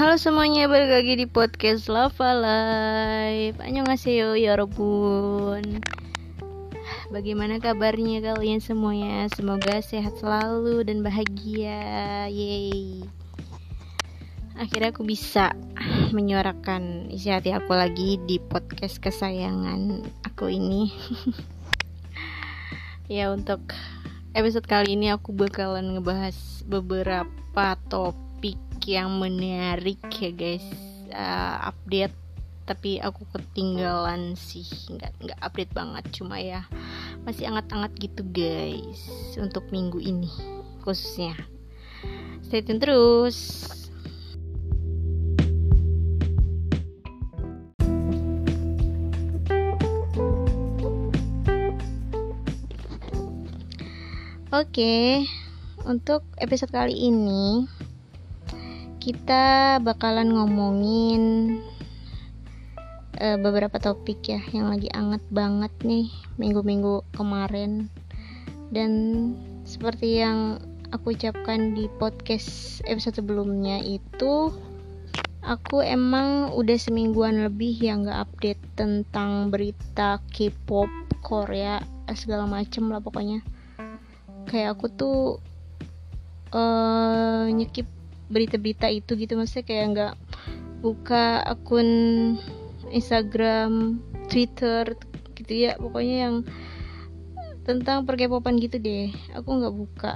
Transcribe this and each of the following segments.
Halo semuanya, balik lagi di podcast Lava Live. Annyeonghaseyo yorobun Bagaimana kabarnya kalian semuanya? Semoga sehat selalu dan bahagia. Yeay. Akhirnya aku bisa menyuarakan isi hati aku lagi di podcast kesayangan aku ini. Ya untuk episode kali ini aku bakalan ngebahas beberapa topik yang menarik ya guys. Uh, update. Tapi aku ketinggalan sih. Nggak nggak update banget. Cuma ya masih anget-anget gitu guys. Untuk minggu ini khususnya. Stay tune terus. Oke, untuk episode kali ini kita bakalan ngomongin uh, beberapa topik ya yang lagi anget banget nih minggu-minggu kemarin. Dan seperti yang aku ucapkan di podcast episode sebelumnya itu aku emang udah semingguan lebih yang gak update tentang berita K-pop Korea segala macem lah pokoknya. Kayak aku tuh uh, nyekip berita-berita itu gitu. Maksudnya kayak nggak buka akun Instagram, Twitter gitu ya. Pokoknya yang tentang perkepopan gitu deh. Aku nggak buka.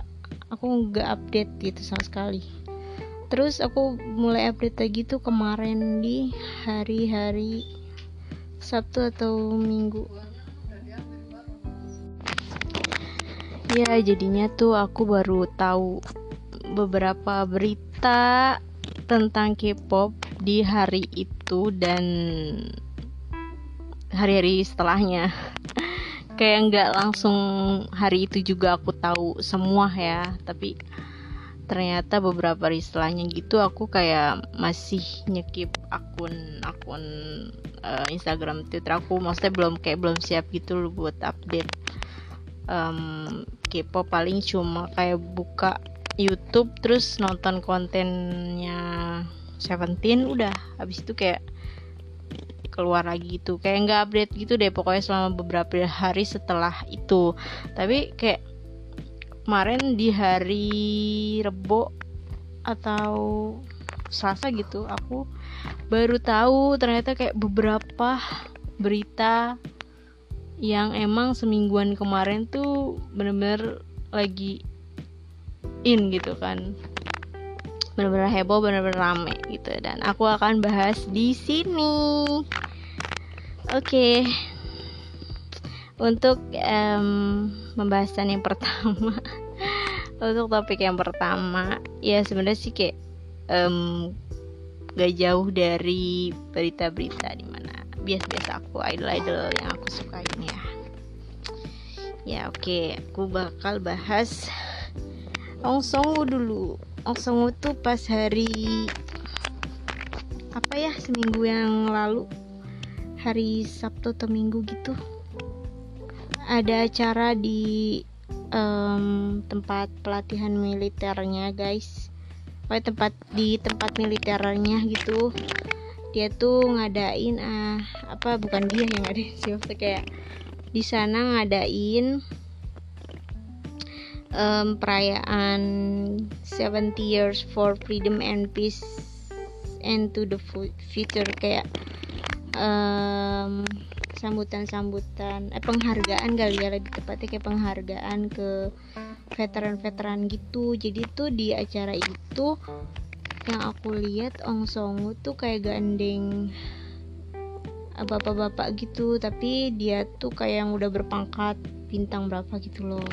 Aku nggak update gitu sama sekali. Terus aku mulai update lagi tuh kemarin di hari-hari Sabtu atau Minggu. Ya jadinya tuh aku baru tahu beberapa berita tentang K-pop di hari itu dan hari-hari setelahnya. Kayak nggak langsung hari itu juga aku tahu semua ya tapi ternyata beberapa hari setelahnya gitu aku kayak masih nyekip akun akun uh, Instagram Twitter aku. Maksudnya belum kayak belum siap gitu loh buat update um, K-pop. Paling cuma kayak buka YouTube terus nonton kontennya Seventeen udah. Habis itu kayak keluar lagi gitu. Kayak nggak update gitu deh pokoknya selama beberapa hari setelah itu. Tapi kayak kemarin di hari Rebo atau Selasa gitu aku baru tahu ternyata kayak beberapa berita yang emang semingguan kemarin tuh bener-bener lagi in gitu kan. Bener-bener heboh bener-bener rame gitu. Dan aku akan bahas di sini. Oke. Okay. untuk um, pembahasan yang pertama. Untuk topik yang pertama ya sebenarnya sih kayak um, gak jauh dari berita-berita di mana biasa-biasa aku idol-idol yang aku sukain ya. Ya oke. Okay. aku bakal bahas Ong Songwoo dulu. Ong Songwoo tuh pas hari apa ya seminggu yang lalu. Hari Sabtu atau Minggu gitu. Ada acara di um, tempat pelatihan militernya guys. Pokoknya tempat di tempat militernya gitu. Dia tuh ngadain ah apa bukan dia yang ngadain sih kayak di sana ngadain um, perayaan 70 years for freedom and peace and to the future kayak um, sambutan-sambutan eh penghargaan kali ya lebih tepatnya kayak penghargaan ke veteran-veteran gitu. Jadi tuh di acara itu yang aku lihat Ong Songu tuh kayak gandeng bapak-bapak gitu tapi dia tuh kayak yang udah berpangkat bintang berapa gitu loh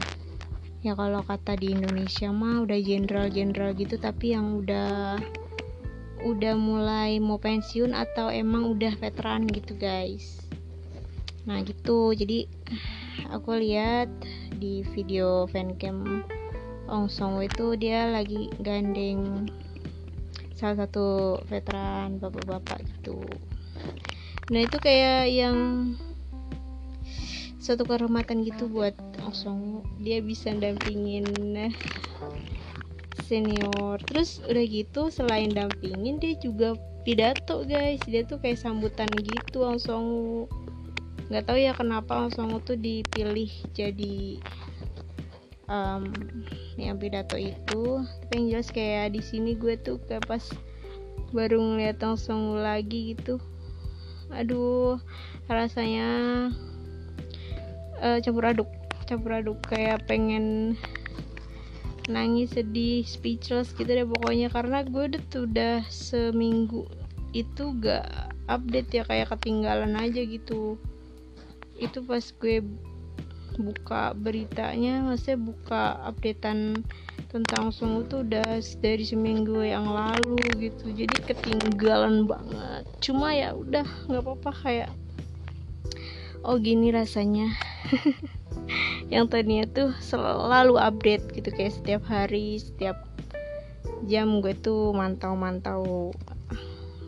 ya kalau kata di Indonesia mah udah jenderal-jenderal gitu tapi yang udah udah mulai mau pensiun atau emang udah veteran gitu guys. Nah gitu. Jadi aku lihat di video fancam Ong Song itu dia lagi gandeng salah satu veteran bapak-bapak gitu. Nah itu kayak yang suatu kehormatan gitu buat langsung dia bisa dampingin senior. Terus udah gitu selain dampingin dia juga pidato guys. Dia tuh kayak sambutan gitu langsung nggak tahu ya kenapa langsung tuh dipilih jadi um, yang pidato itu. Tapi yang jelas kayak di sini gue tuh kayak pas baru ngeliat langsung lagi gitu. Aduh rasanya uh, campur aduk. Campur aduk kayak pengen nangis sedih speechless gitu deh pokoknya. Karena gue udah udah seminggu itu gak update ya kayak ketinggalan aja gitu. Itu pas gue buka beritanya maksudnya buka updatean tentang sungu tuh udah dari seminggu yang lalu gitu. Jadi ketinggalan banget. Cuma ya udah nggak apa-apa kayak oh gini rasanya. Yang tadinya tuh selalu update gitu kayak setiap hari setiap jam gue tuh mantau-mantau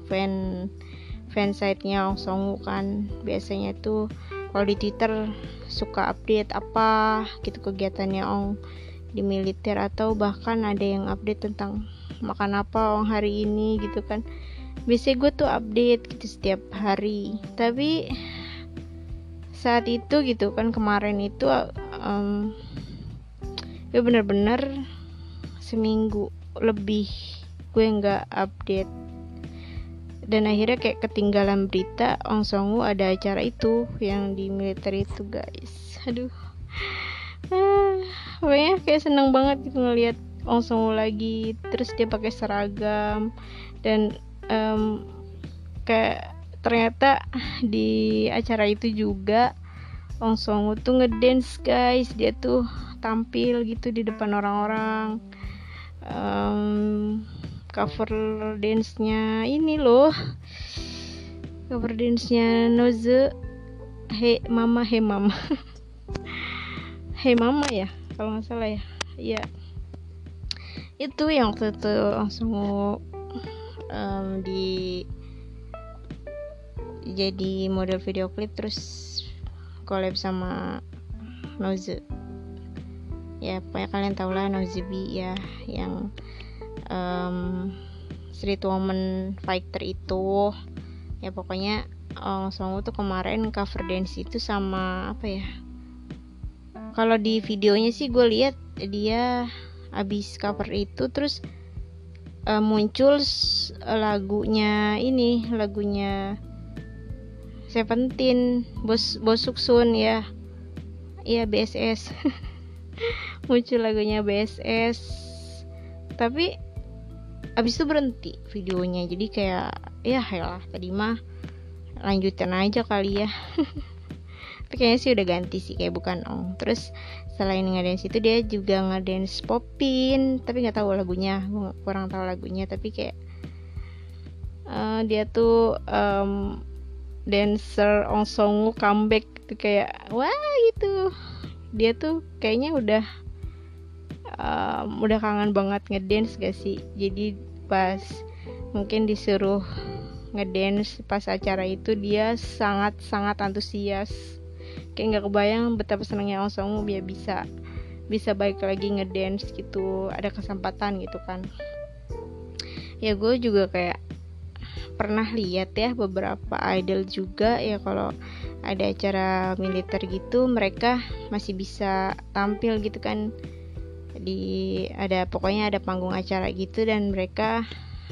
fan fansite-nya Ong Songu kan. Biasanya tuh kalau di Twitter suka update apa gitu kegiatannya Ong di militer atau bahkan ada yang update tentang makan apa Ong hari ini gitu kan. Biasanya gue tuh update gitu setiap hari. Tapi saat itu gitu kan kemarin itu um, ya bener-bener seminggu lebih gue nggak update. Dan akhirnya kayak ketinggalan berita Ong Song Woo ada acara itu yang di militer itu guys. Aduh. Ah, kayak seneng banget gitu ngeliat Ong Song Woo lagi terus dia pakai seragam dan um, kayak ternyata di acara itu juga Ong Song Woo tuh ngedance guys. Dia tuh tampil gitu di depan orang-orang um, cover dance-nya ini loh. Cover dance-nya Noze. Hey Mama Hey Mama. Hey Mama ya kalau nggak salah ya. Iya. Itu yang waktu itu langsung um, di jadi model video klip terus collab sama Noze ya pokoknya kalian tau lah Nozebi ya yang um, street woman fighter itu. Ya pokoknya Ong Song tuh kemarin cover dance itu sama apa ya? Kalau di videonya sih gue lihat dia abis cover itu terus uh, muncul lagunya ini lagunya Seventeen bos bos Suksun ya. Iya BSS muncul lagunya BSS tapi abis itu berhenti videonya. Jadi kayak ya lah tadi mah lanjutin aja kali ya. Tapi kayaknya sih udah ganti sih kayak bukan ong. Terus selain ngedance itu dia juga ngedance popin. Tapi nggak tahu lagunya kurang tahu lagunya. Tapi kayak uh, dia tuh um, dancer Ong Songu comeback gitu kayak wah gitu. Dia tuh kayaknya udah um, udah kangen banget ngedance gak sih? Jadi pas mungkin disuruh ngedance pas acara itu dia sangat sangat antusias. Kayak nggak kebayang betapa senangnya Ong Song dia bisa bisa baik lagi ngedance gitu ada kesempatan gitu kan. Ya gue juga kayak pernah lihat ya beberapa idol juga ya kalau ada acara militer gitu mereka masih bisa tampil gitu kan. Di ada pokoknya ada panggung acara gitu dan mereka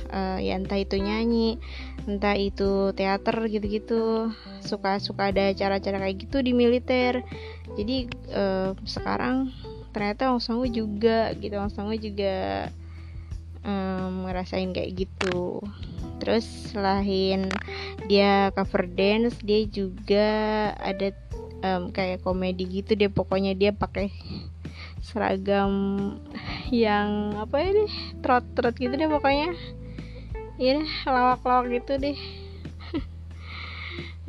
uh, ya entah itu nyanyi entah itu teater gitu-gitu suka-suka ada acara-acara kayak gitu di militer. Jadi uh, sekarang ternyata Sangwoo juga gitu Sangwoo juga um, ngerasain kayak gitu. Terus selain dia cover dance dia juga ada um, kayak komedi gitu dia pokoknya dia pakai seragam yang apa ini trot trot gitu deh pokoknya. Ya deh lawak-lawak gitu deh.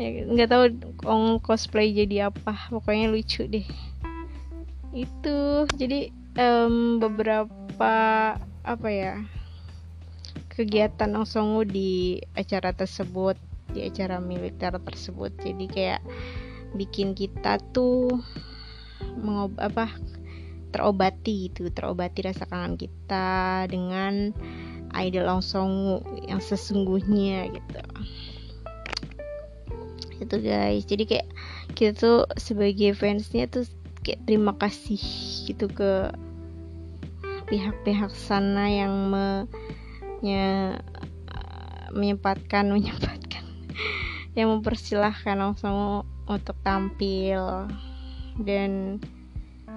Ya nggak tahu ong cosplay jadi apa. Pokoknya lucu deh. Itu. Jadi um, beberapa apa ya kegiatan Ong di acara tersebut di acara militer tersebut. Jadi kayak bikin kita tuh mengob apa terobati itu terobati rasa kangen kita dengan idol langsung yang sesungguhnya gitu. Itu guys jadi kayak kita tuh sebagai fansnya tuh kayak terima kasih gitu ke pihak-pihak sana yang me, nya, menyempatkan menyempatkan yang mempersilahkan langsung untuk tampil. Dan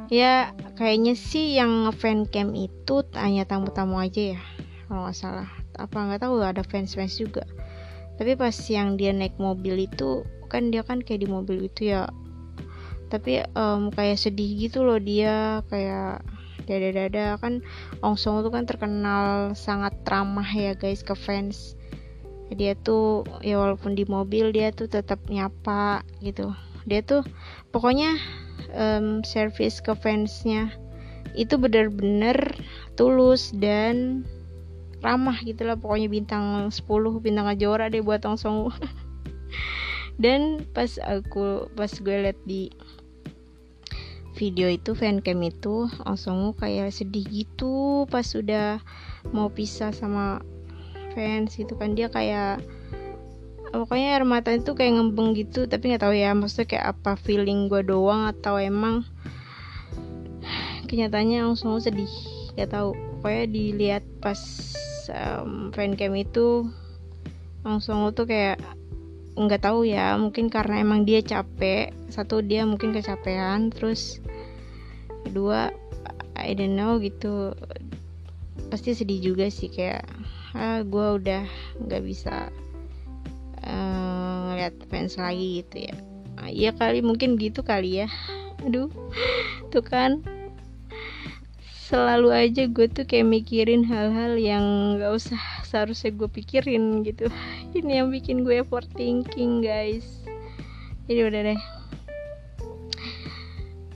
ya kayaknya sih yang fan cam itu hanya tamu-tamu aja ya kalau nggak salah. Apa nggak tahu ada fans fans juga. Tapi pas yang dia naik mobil itu kan dia kan kayak di mobil itu ya. Tapi um, kayak sedih gitu loh dia kayak dada-dada kan Ong Song tuh kan terkenal sangat ramah ya guys ke fans. Dia tuh ya walaupun di mobil dia tuh tetap nyapa gitu. Dia tuh pokoknya um, service ke fansnya itu bener-bener tulus dan ramah gitu lah. Pokoknya bintang 10 bintang Kejora deh buat Ong Song dan pas aku pas gue liat di video itu fancam itu langsung kayak sedih gitu pas sudah mau pisah sama fans gitu kan. Dia kayak pokoknya air mata itu kayak ngembeng gitu tapi nggak tahu ya maksudnya kayak apa feeling gue doang atau emang kenyataannya langsung sedih nggak tahu. Pokoknya dilihat pas um, fancam itu langsung tuh kayak nggak tahu ya mungkin karena emang dia capek. Satu dia mungkin kecapean terus kedua I don't know gitu. Pasti sedih juga sih kayak ah gue udah nggak bisa uh, ngeliat fans lagi gitu ya. Ah, iya kali mungkin gitu kali ya. Aduh tuh kan. Selalu aja gue tuh kayak mikirin hal-hal yang gak usah seharusnya gue pikirin gitu ini yang bikin gue overthinking guys. Jadi udah deh.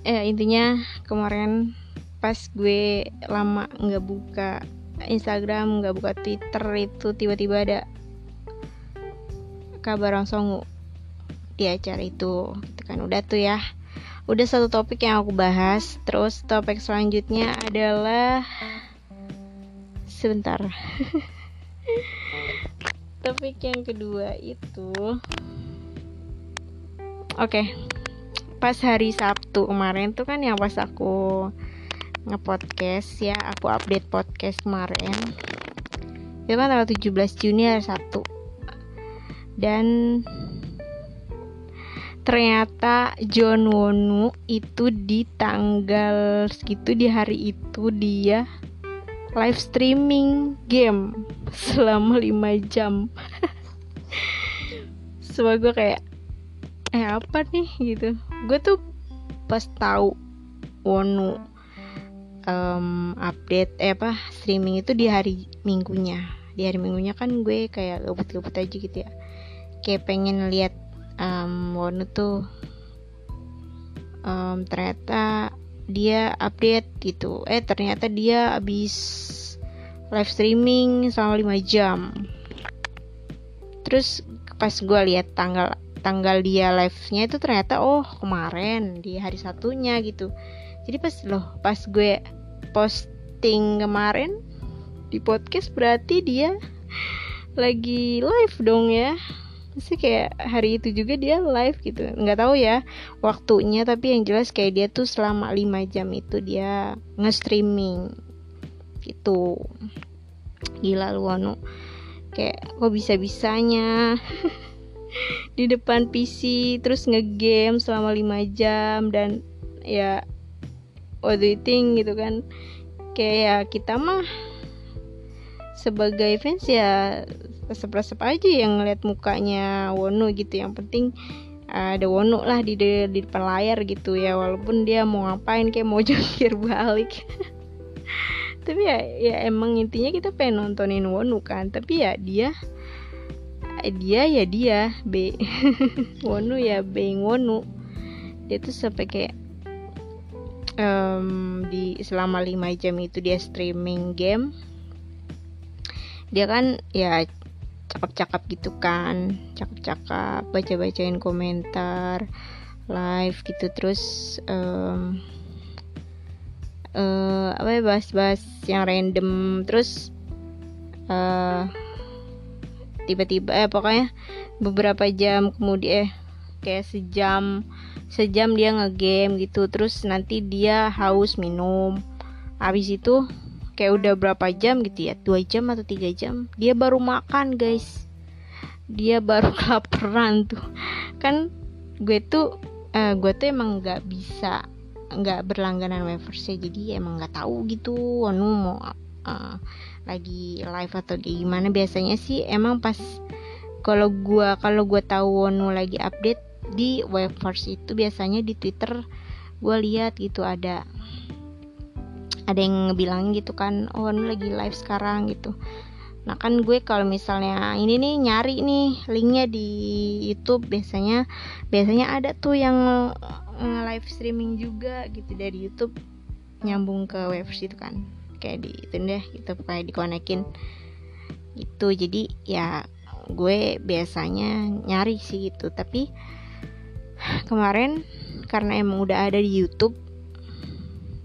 Eh intinya kemarin pas gue lama nggak buka Instagram nggak buka Twitter itu tiba-tiba ada kabar langsung di acara itu gitu kan. Udah tuh ya. Udah satu topik yang aku bahas. Terus topik selanjutnya adalah sebentar topik yang kedua itu oke okay. pas hari Sabtu kemarin tuh kan yang pas aku ngepodcast ya aku update podcast kemarin itu kan tanggal 17 Juni hari Sabtu dan ternyata John Wonu itu di tanggal segitu di hari itu dia live streaming game selama 5 jam. Semua gue kayak eh apa nih? Gitu. Gue tuh pas tahu Wonu um, update eh apa streaming itu di hari minggunya. Di hari minggunya kan gue kayak gabut-gabut aja gitu ya. Kayak pengen lihat um, Wonu tuh um, ternyata dia update gitu. Eh ternyata dia habis live streaming selama 5 jam. Terus pas gue lihat tanggal tanggal dia live-nya itu ternyata oh kemarin di hari satunya gitu. Jadi pas loh pas gue posting kemarin di podcast berarti dia lagi live dong ya sih kayak hari itu juga dia live gitu. Nggak tahu ya waktunya tapi yang jelas kayak dia tuh selama 5 jam itu dia nge-streaming. Gitu. Gila lu anu kayak kok bisa bisanya di depan PC terus ngegame selama 5 jam dan ya what do you think gitu kan. Kayak ya kita mah sebagai fans ya resep-resep aja yang ngeliat mukanya Wono gitu. Yang penting ada Wono lah di, di, di depan layar gitu ya. Walaupun dia mau ngapain kayak mau jungkir balik. Tapi ya ya emang intinya kita pengen nontonin Wono kan. Tapi ya dia dia ya dia B. Wono ya B Wono. Dia tuh sampai kayak um, di selama 5 jam itu dia streaming game. Dia kan ya cakep-cakep gitu kan. Cakep-cakep baca-bacain komentar live gitu. Terus um, uh, apa ya bahas-bahas yang random. Terus uh, tiba-tiba eh pokoknya beberapa jam kemudian eh kayak sejam sejam dia ngegame gitu. Terus nanti dia haus minum. Habis itu kayak udah berapa jam gitu ya dua jam atau tiga jam dia baru makan guys. Dia baru kelaparan tuh. Kan gue tuh uh, gue tuh emang nggak bisa nggak berlangganan wafers ya jadi emang nggak tahu gitu anu mau uh, lagi live atau kayak gimana. Biasanya sih emang pas kalau gua kalau gua tahu Wonu lagi update di Weverse itu biasanya di Twitter gua lihat gitu ada ada yang ngebilang gitu kan oh lagi live sekarang gitu. Nah kan gue kalau misalnya ini nih nyari nih linknya di YouTube biasanya biasanya ada tuh yang live streaming juga gitu dari YouTube nyambung ke Weverse itu kan. Kayak di itu deh gitu kayak dikonekin itu jadi ya gue biasanya nyari sih gitu. Tapi kemarin karena emang udah ada di YouTube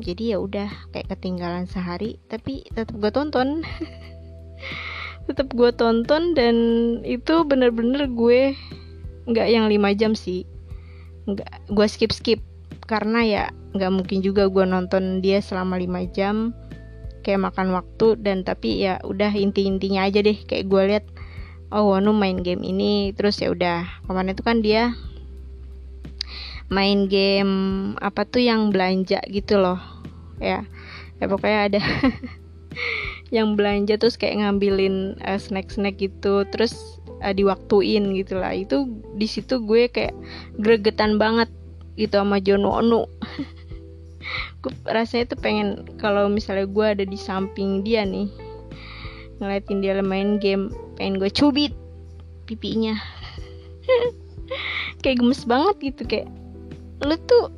jadi ya udah kayak ketinggalan sehari tapi tetap gue tonton. Tetap gue tonton dan itu bener-bener gue nggak yang lima jam sih. Nggak gue skip skip karena ya nggak mungkin juga gue nonton dia selama lima jam kayak makan waktu dan tapi ya udah inti-intinya aja deh. Kayak gue lihat oh Wanu main game ini terus ya udah. Kemarin itu kan dia main game apa tuh yang belanja gitu loh. Ya ya pokoknya ada yang belanja terus kayak ngambilin uh, snack-snack gitu terus uh, diwaktuin gitu lah. Itu di situ gue kayak gregetan banget gitu sama Jono Onu gue rasanya tuh pengen kalau misalnya gue ada di samping dia nih ngeliatin dia main game pengen gue cubit pipinya. Kayak gemes banget gitu kayak lu tuh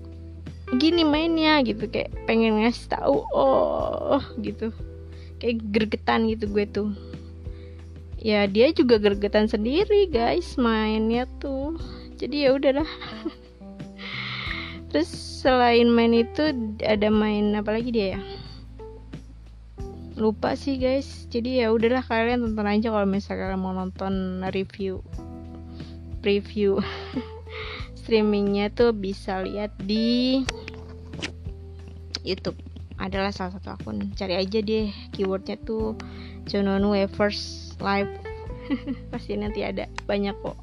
gini mainnya gitu kayak pengen ngasih tahu oh gitu. Kayak gergetan gitu gue tuh. Ya dia juga gergetan sendiri guys mainnya tuh. Jadi ya udahlah. Terus selain main itu ada main apa lagi dia ya? Lupa sih guys. Jadi ya udahlah kalian tonton aja kalau misalnya mau nonton review preview streamingnya tuh bisa lihat di YouTube. Adalah salah satu akun. Cari aja deh keywordnya tuh Jononu First Live. Pasti nanti ada. Banyak kok.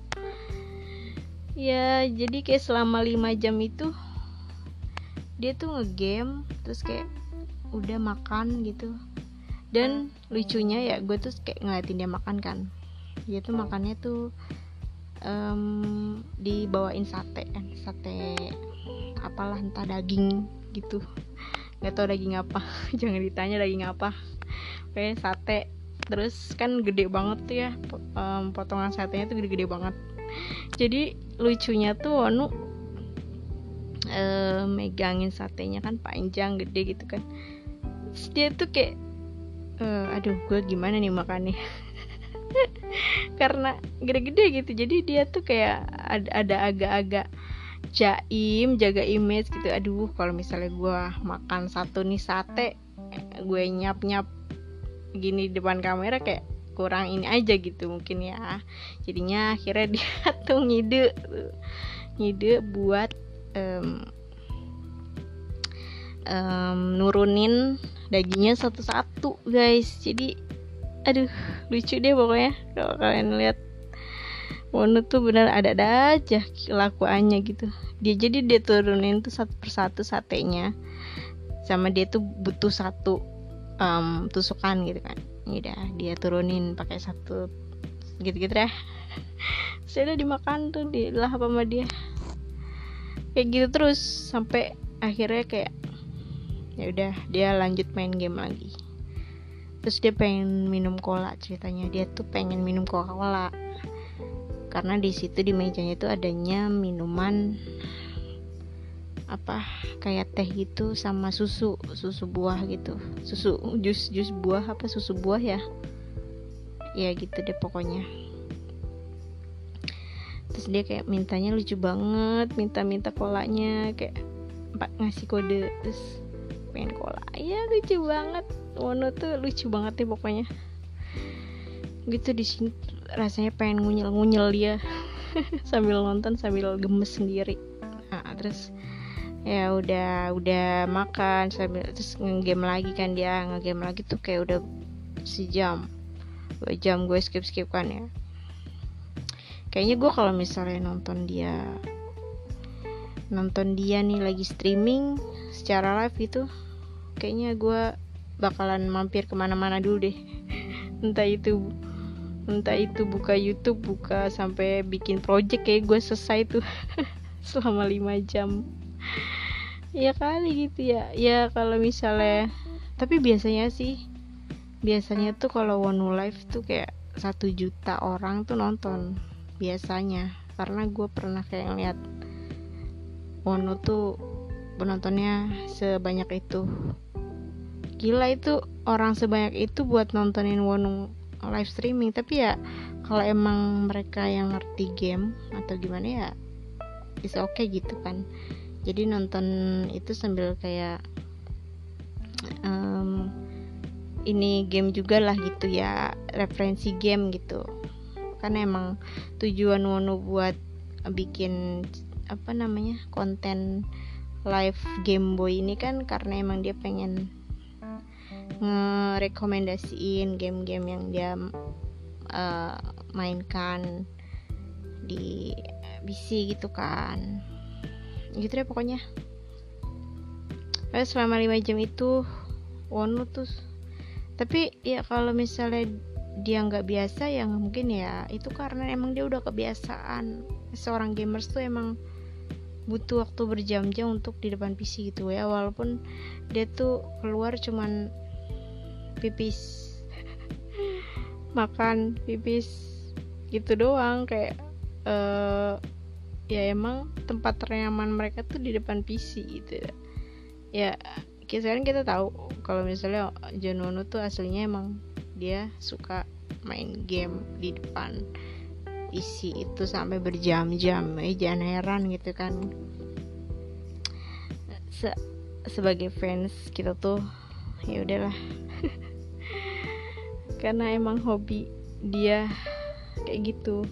Ya jadi kayak selama 5 jam itu dia tuh ngegame terus kayak udah makan gitu. Dan lucunya ya gue tuh kayak ngeliatin dia makan kan. Dia tuh makannya tuh um, dibawain sate kan sate apalah entah daging gitu. Nggak tau daging apa jangan ditanya daging apa. Kayak sate. Terus kan gede banget tuh ya um, potongan satenya tuh gede-gede banget. Jadi lucunya tuh Wanu uh, megangin satenya kan panjang gede gitu kan. Terus dia tuh kayak uh, aduh gue gimana nih makannya karena gede-gede gitu. Jadi dia tuh kayak ada agak-agak jaim jaga image gitu. Aduh kalau misalnya gue makan satu nih sate gue nyap nyap gini depan kamera kayak kurang ini aja gitu mungkin ya. Jadinya akhirnya dia tuh ngide ngide buat um, um, nurunin dagingnya satu-satu guys. Jadi aduh lucu deh pokoknya. Kalau kalian lihat Wono tuh benar ada-ada aja kelakuannya gitu. Dia jadi dia turunin tuh satu persatu satenya. Sama dia tuh butuh satu um, tusukan gitu kan. Ya udah dia turunin pakai satu gitu-gitu deh saya udah dimakan tuh di lah apa sama dia. Kayak gitu terus sampai akhirnya kayak ya udah dia lanjut main game lagi terus dia pengen minum cola ceritanya. Dia tuh pengen minum coca cola karena di situ di mejanya itu adanya minuman apa kayak teh gitu sama susu susu buah gitu. Susu jus jus buah apa susu buah ya? Ya gitu deh pokoknya. Terus dia kayak mintanya lucu banget minta-minta kolanya kayak ngasih kode. Terus pengen cola. Ya lucu banget Wono tuh lucu banget nih pokoknya. Gitu di sini rasanya pengen ngunyel ngunyel dia. Sambil nonton sambil gemes sendiri. Nah terus ya udah udah makan sambil terus ngegame lagi kan dia ngegame lagi tuh kayak udah sejam dua jam gue skip skip kan ya. Kayaknya gue kalau misalnya nonton dia nonton dia nih lagi streaming secara live itu kayaknya gue bakalan mampir ke mana-mana dulu deh. Entah itu entah itu buka YouTube buka sampai bikin project kayak gue selesai tuh selama 5 jam. Ya kali gitu ya. Ya kalau misalnya tapi biasanya sih biasanya tuh kalau One Live tuh kayak satu juta orang tuh nonton biasanya. Karena gue pernah kayak ngeliat Wono tuh penontonnya sebanyak itu gila itu orang sebanyak itu buat nontonin Wono live streaming. Tapi ya kalau emang mereka yang ngerti game atau gimana ya bisa oke okay gitu kan. Jadi nonton itu sambil kayak um, ini game juga lah gitu ya referensi game gitu. Karena emang tujuan Wono buat bikin apa namanya konten live Game Boy ini kan karena emang dia pengen ngerekomendasiin game-game yang dia uh, mainkan di PC gitu kan. Gitu deh pokoknya. Terus selama 5 jam itu Wono tuh. Tapi ya kalau misalnya dia nggak biasa ya mungkin ya. Itu karena emang dia udah kebiasaan. Seorang gamers tuh emang butuh waktu berjam-jam untuk di depan PC gitu ya. Walaupun dia tuh keluar cuman pipis. Makan pipis gitu doang kayak uh, ya emang tempat ternyaman mereka tuh di depan PC gitu. Ya sekarang kita tahu kalau misalnya Janono tuh aslinya emang dia suka main game di depan PC itu sampai berjam-jam eh jangan heran gitu kan. Se sebagai fans kita tuh ya udahlah karena emang hobi dia kayak gitu.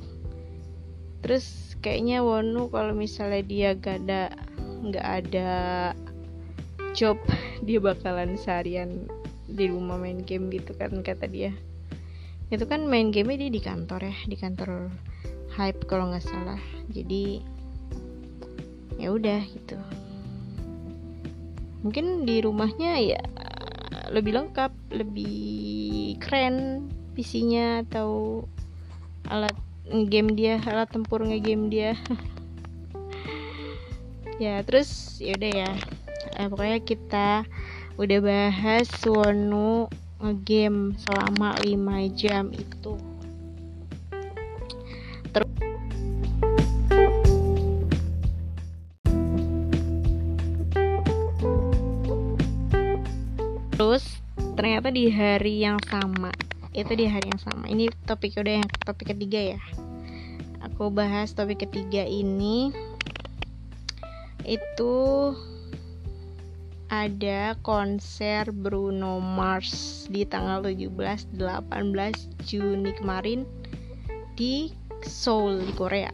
Terus kayaknya Wonu kalau misalnya dia gak ada nggak ada job dia bakalan seharian di rumah main game gitu kan kata dia. Itu kan main game dia di kantor ya di kantor hype kalau nggak salah. Jadi ya udah gitu. Mungkin di rumahnya ya lebih lengkap lebih keren PC-nya atau alat game dia alat tempur ngegame dia. Ya terus yaudah ya. Eh, pokoknya kita udah bahas Wonu ngegame selama 5 jam itu. Terus terus ternyata di hari yang sama itu di hari yang sama ini topik udah yang topik ketiga ya aku bahas topik ketiga ini itu ada konser Bruno Mars di tanggal 17 18 Juni kemarin di Seoul di Korea.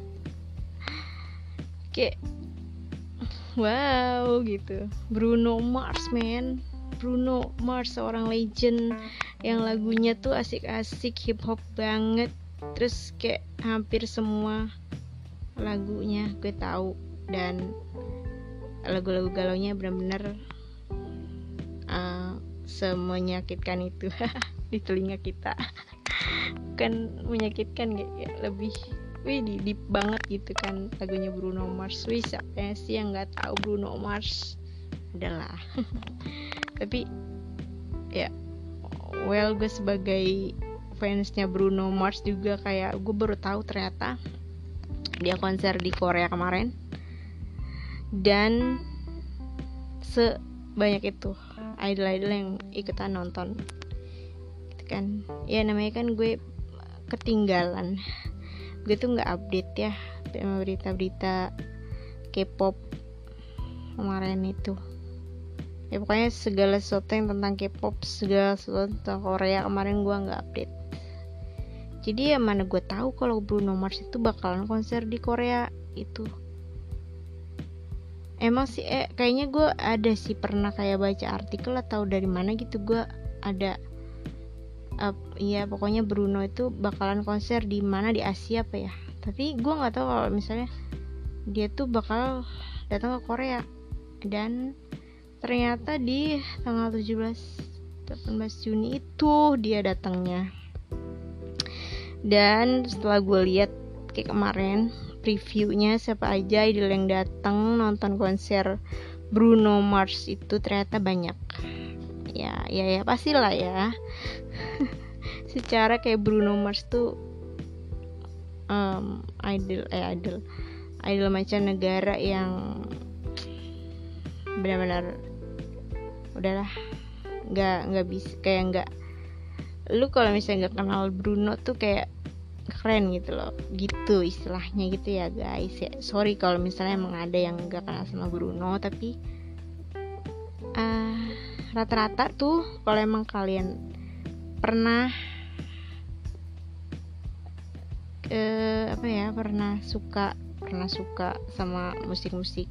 Oke. Wow gitu. Bruno Mars man. Bruno Mars seorang legend yang lagunya tuh asik-asik hip hop banget. Terus kayak hampir semua lagunya gue tahu. Dan lagu-lagu galaunya benar-benar uh, semenyakitkan itu di telinga kita. Kan menyakitkan ya lebih wih di deep banget gitu kan lagunya Bruno Mars. Wih siapa sih yang nggak tahu Bruno Mars? Adalah tapi ya well gue sebagai fansnya Bruno Mars juga kayak gue baru tahu ternyata dia konser di Korea kemarin. Dan sebanyak itu idol-idol yang ikutan nonton. Gitu kan. Ya namanya kan gue ketinggalan. Gue tuh nggak update ya berita-berita K-pop kemarin itu ya pokoknya segala sesuatu yang tentang K-pop segala sesuatu tentang Korea kemarin gue nggak update. Jadi ya mana gue tahu kalau Bruno Mars itu bakalan konser di Korea itu. Emang sih eh kayaknya gue ada sih pernah kayak baca artikel atau dari mana gitu gue ada uh, ya pokoknya Bruno itu bakalan konser di mana di Asia apa ya. Tapi gue nggak tahu kalau misalnya dia tuh bakal datang ke Korea. Dan ternyata di tanggal 17 18 Juni itu dia datangnya. Dan setelah gue lihat kayak kemarin previewnya siapa aja idol yang datang nonton konser Bruno Mars itu ternyata banyak. Ya ya ya pastilah ya. Secara kayak Bruno Mars tuh um, idol eh idol idol macam negara yang benar-benar udahlah. Nggak nggak bisa kayak nggak lu kalau misalnya nggak kenal Bruno tuh kayak keren gitu loh. Gitu istilahnya gitu ya guys. Ya sorry kalau misalnya emang ada yang nggak kenal sama Bruno tapi uh, rata-rata tuh kalau emang kalian pernah uh, apa ya pernah suka pernah suka sama musik-musik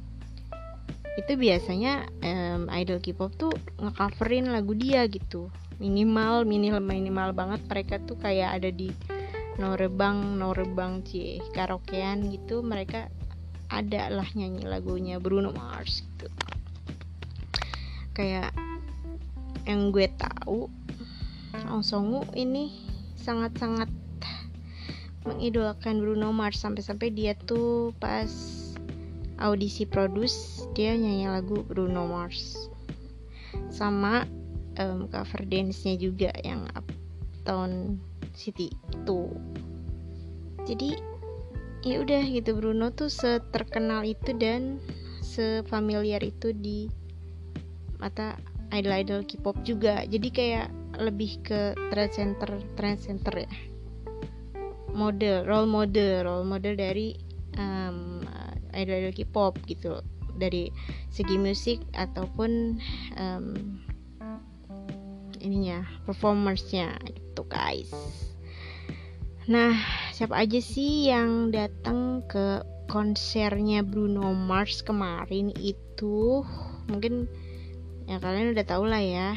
itu biasanya um, idol K-pop tuh ngecoverin lagu dia gitu. Minimal minimal minimal banget mereka tuh kayak ada di norebang norebang cie karaokean gitu mereka ada lah nyanyi lagunya Bruno Mars gitu. Kayak yang gue tahu Ong Songu ini sangat-sangat mengidolakan Bruno Mars. Sampai-sampai dia tuh pas audisi produce dia nyanyi lagu Bruno Mars. Sama um, cover dance-nya juga yang Uptown City itu jadi ya udah gitu Bruno tuh seterkenal itu dan sefamiliar itu di mata idol-idol K-pop juga. Jadi kayak lebih ke trend center trend center ya. Model role model role model dari um, idol-idol K-pop gitu. Dari segi musik ataupun um, ininya performersnya gitu guys. Nah siapa aja sih yang datang ke konsernya Bruno Mars kemarin itu? Mungkin ya kalian udah tau lah ya.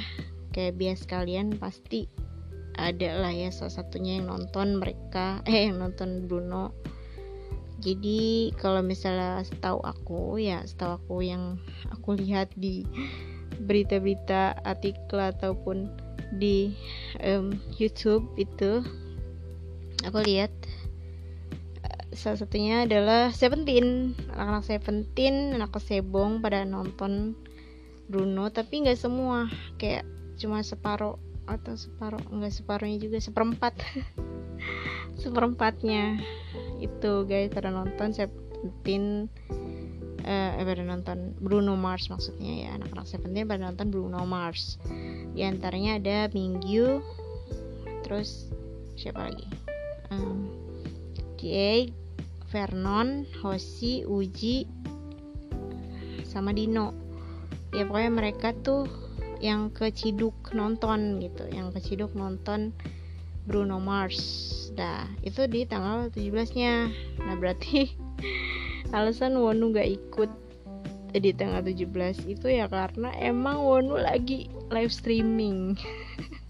Kayak bias kalian pasti ada lah ya salah satunya yang nonton mereka eh yang nonton Bruno jadi kalau misalnya setahu aku ya setahu aku yang aku lihat di berita-berita artikel ataupun di um, YouTube itu aku lihat uh, salah satunya adalah Seventeen. Anak-anak Seventeen anak kesebong pada nonton Bruno. Tapi nggak semua kayak cuma separuh atau separuh nggak separuhnya juga seperempat. Seperempatnya itu guys. Pada nonton Seventeen uh, eh pada nonton Bruno Mars maksudnya ya. Anak-anak Seventeen pada nonton Bruno Mars. Di antaranya ada Mingyu terus siapa lagi? Um, Vernon Hoshi Uji sama Dino. Ya pokoknya mereka tuh yang keciduk nonton gitu. Yang keciduk nonton Bruno Mars. Dah itu di tanggal 17 nya nah berarti alasan Wonu gak ikut di tanggal 17 itu ya karena emang Wonu lagi live streaming.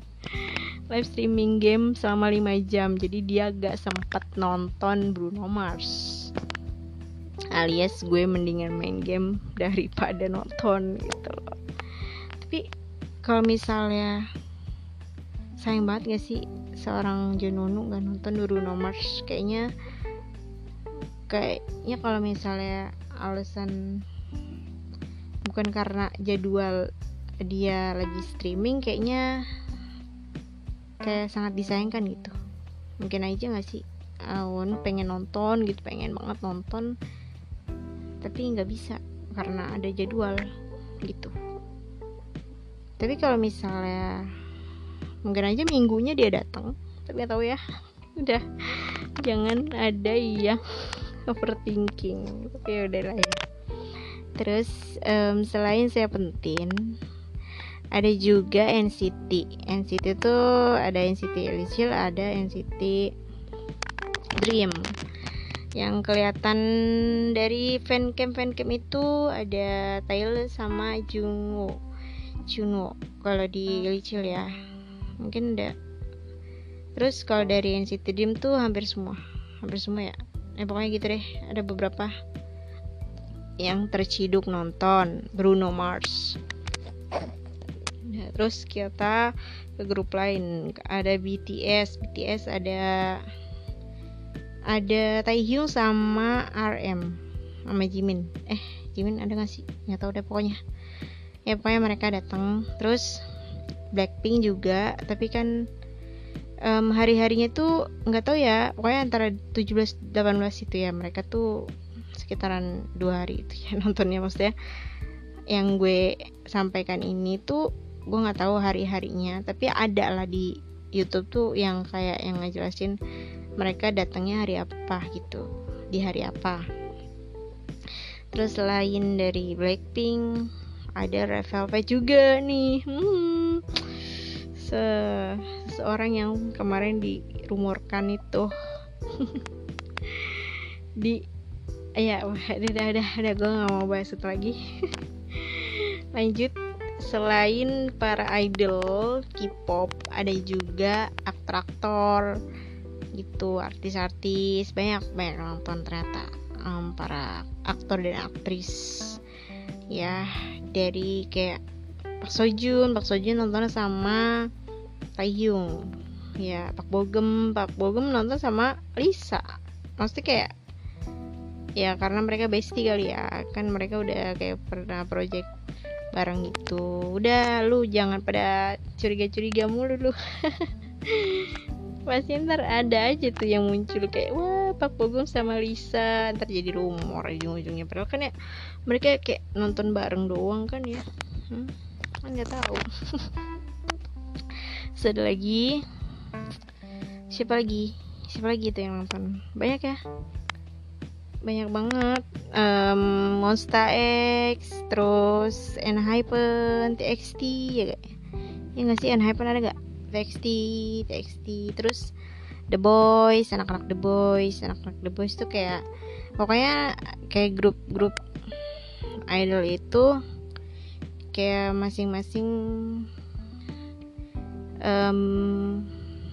Live streaming game selama 5 jam jadi dia gak sempat nonton Bruno Mars. Alias gue mendingan main game daripada nonton gitu loh. Tapi kalau misalnya sayang banget gak sih seorang Jununu gak nonton Bruno Mars? Kayaknya kayaknya kalau misalnya alasan bukan karena jadwal dia lagi streaming kayaknya kayak sangat disayangkan gitu. Mungkin aja gak sih? Awon pengen nonton gitu pengen banget nonton tapi nggak bisa karena ada jadwal gitu. Tapi kalau misalnya mungkin aja minggunya dia datang. Tapi gak tahu ya. Udah. Jangan ada yang overthinking. Tapi ya udah lah ya. Terus um, selain saya penting ada juga NCT NCT tuh ada NCT Illicil ada NCT Dream. Yang kelihatan dari fancam fancam itu ada Taylor sama Junwo. Kalau di Illicil ya mungkin ada. Terus kalau dari NCT Dream tuh hampir semua. Hampir semua ya. Eh pokoknya gitu deh. Ada beberapa yang terciduk nonton. Bruno Mars. Nah, terus kita ke grup lain. Ada BTS BTS ada ada Taehyung sama RM sama Jimin. Eh Jimin ada gak sih? Nggak tahu deh pokoknya. Ya pokoknya mereka datang. Terus Blackpink juga tapi kan um, hari harinya tuh nggak tahu ya pokoknya antara 17 18 itu ya mereka tuh sekitaran dua hari itu ya nontonnya. Maksudnya yang gue sampaikan ini tuh gue nggak tahu hari harinya tapi ada lah di YouTube tuh yang kayak yang ngejelasin mereka datangnya hari apa gitu di hari apa. Terus selain dari Blackpink ada Red Velvet juga nih. Hmm, se seorang yang kemarin dirumorkan itu. Di ya udah udah udah gue nggak mau bahas itu lagi. Lanjut. Selain para idol K-pop ada juga aktor-aktor gitu artis-artis. Banyak banyak nonton ternyata um, para aktor dan aktris ya dari kayak Pak Sojun. Pak Sojun nonton sama Taehyung ya Pak Bogem. Pak Bogem nonton sama Lisa. Maksudnya kayak ya karena mereka bestie kali ya. Kan mereka udah kayak pernah project bareng gitu. Udah lu jangan pada curiga-curiga mulu lu. Pasti ntar ada aja tuh yang muncul kayak wah Pak Bogum sama Lisa. Ntar jadi rumor ujung-ujungnya. Padahal kan ya mereka kayak nonton bareng doang kan ya? Hmm, kan nggak tahu. Ada lagi. Siapa lagi? Siapa lagi tuh yang nonton? Banyak ya? Banyak banget. Um, Monster X terus Enhypen TXT ya gak ya nggak sih? Enhypen ada gak TXT TXT terus The Boys anak-anak The Boys. Anak-anak The Boys tuh kayak pokoknya kayak grup-grup idol itu kayak masing-masing um,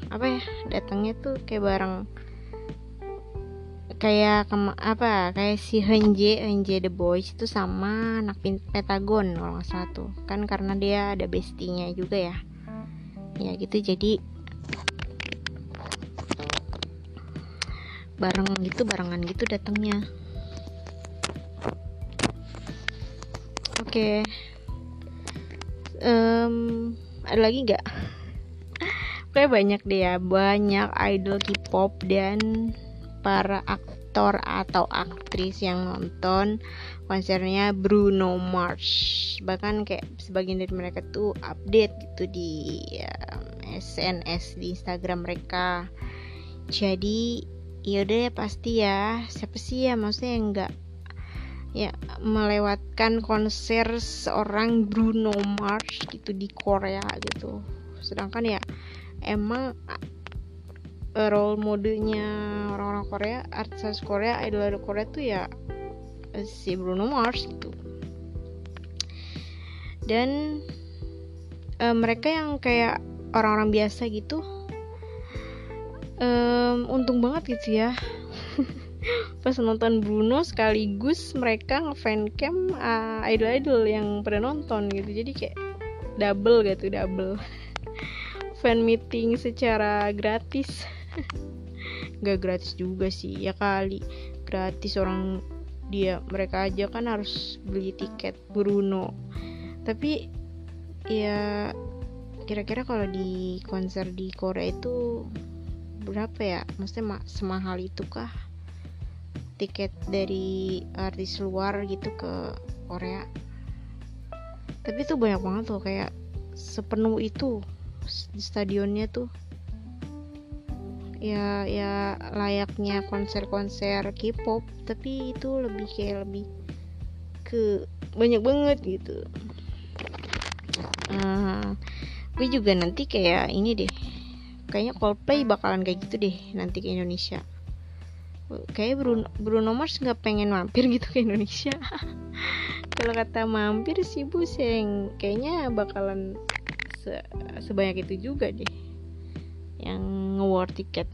apa ya datangnya tuh kayak bareng. Kayak kema apa kayak si Henje Henje The Boys itu sama anak Pentagon salah tuh. Kan karena dia ada bestinya juga ya. Ya gitu jadi bareng gitu barengan gitu datangnya okay. um, ada lagi nggak? Kayak banyak deh ya. Banyak idol K-pop dan para aktor atau aktris yang nonton konsernya Bruno Mars. Bahkan kayak sebagian dari mereka tuh update gitu di um, SNS di Instagram mereka. Jadi yaudah ya pasti ya. Siapa sih ya? Maksudnya yang enggak ya melewatkan konser seorang Bruno Mars gitu di Korea gitu. Sedangkan ya emang role modenya orang-orang Korea artis Korea idol Korea tuh ya si Bruno Mars gitu. Dan uh, mereka yang kayak orang-orang biasa gitu um, untung banget gitu ya pas nonton Bruno sekaligus mereka ngefancam uh, idol-idol yang pernah nonton gitu. Jadi kayak double gitu double. Fan meeting secara gratis. Nggak gratis juga sih ya kali. Gratis orang dia mereka aja kan harus beli tiket Bruno. Tapi ya kira-kira kalau di konser di Korea itu berapa ya? Maksudnya semahal itu kah tiket dari artis luar gitu ke Korea. Tapi itu banyak banget tuh kayak sepenuh itu di stadionnya tuh. Ya ya layaknya konser-konser K-pop tapi itu lebih kayak lebih ke banyak banget gitu. Uh, gue juga nanti kayak ini deh kayaknya Coldplay bakalan kayak gitu deh nanti ke Indonesia kayak Bruno, Bruno Mars nggak pengen mampir gitu ke Indonesia. Kalau kata mampir sih bu seng. Kayaknya bakalan se sebanyak itu juga deh yang nge tiket.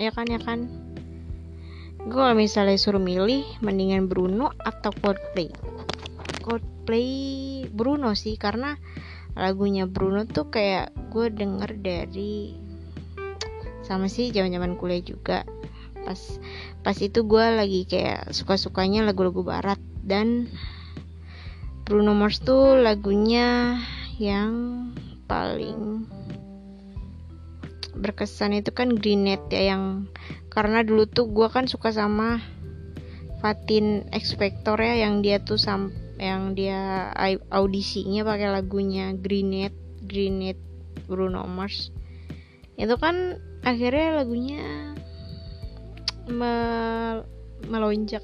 Ya kan ya kan? Gue misalnya suruh milih mendingan Bruno atau Coldplay? Coldplay Bruno sih karena lagunya Bruno tuh kayak gue denger dari sama sih zaman zaman kuliah juga pas pas itu gue lagi kayak suka sukanya lagu-lagu barat. Dan Bruno Mars tuh lagunya yang paling berkesan itu kan Greenet ya yang karena dulu tuh gue kan suka sama Fatin Expector ya yang dia tuh sam yang dia audisinya pakai lagunya Greenet Greenet Bruno Mars. Itu kan akhirnya lagunya mel melonjak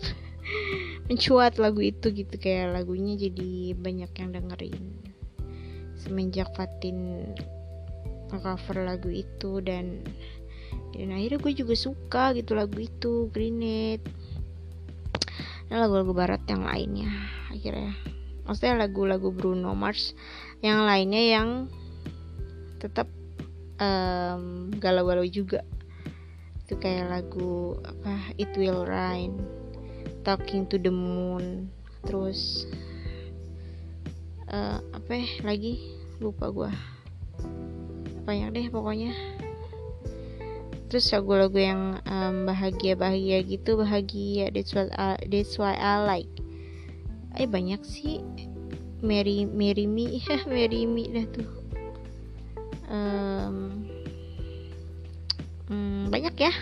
mencuat lagu itu gitu. Kayak lagunya jadi banyak yang dengerin. Semenjak Fatin cover lagu itu dan dan akhirnya gue juga suka gitu lagu itu Greenet dan lagu-lagu barat yang lainnya akhirnya. Maksudnya lagu-lagu Bruno Mars yang lainnya yang tetap um, galau-galau juga itu kayak lagu apa It Will Rain Talking to the Moon terus uh, apa ya lagi lupa gue banyak deh pokoknya. Terus lagu-lagu yang um, bahagia-bahagia gitu bahagia that's what that's why I like. Eh banyak sih. Mary Mary Me Mary Me dah tuh. Um, hmm, banyak ya.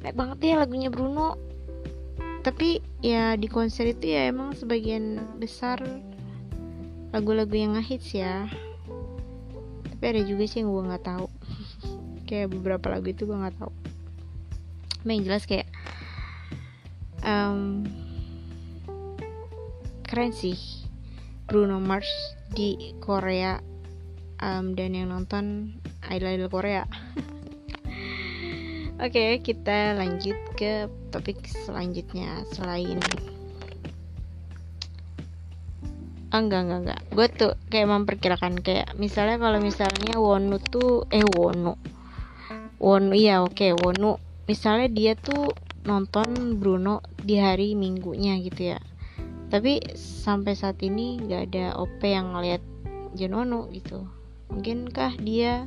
Banyak banget ya lagunya Bruno. Tapi ya di konser itu ya emang sebagian besar lagu-lagu yang ngehits ya. Tapi ada juga sih yang gue nggak tahu. Kayak beberapa lagu itu gue nggak tahu. Tapi yang jelas kayak um, keren sih Bruno Mars di Korea. Um, dan yang nonton idol-idol Korea Oke, okay, kita lanjut ke topik selanjutnya selain oh, enggak enggak enggak. Gue tuh kayak memperkirakan kayak misalnya kalau misalnya Wonu tuh eh Wonu. Wonu iya oke okay, Wonu. Misalnya dia tuh nonton Bruno di hari minggunya gitu ya. Tapi sampai saat ini nggak ada OP yang ngeliat Jenono gitu. Mungkinkah dia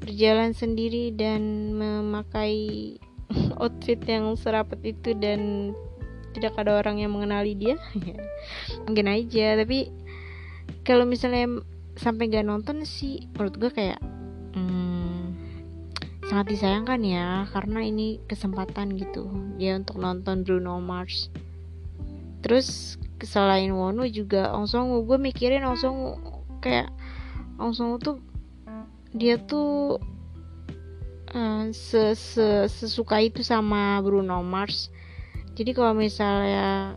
berjalan sendiri dan memakai outfit yang serapat itu dan tidak ada orang yang mengenali dia mungkin aja tapi kalau misalnya sampai gak nonton sih menurut gue kayak hmm, sangat disayangkan ya karena ini kesempatan gitu dia untuk nonton Bruno Mars. Terus selain Wonu juga Ong Song gue mikirin Ong Song kayak Ong Song tuh dia tuh uh, se -se sesuka itu sama Bruno Mars. Jadi kalau misalnya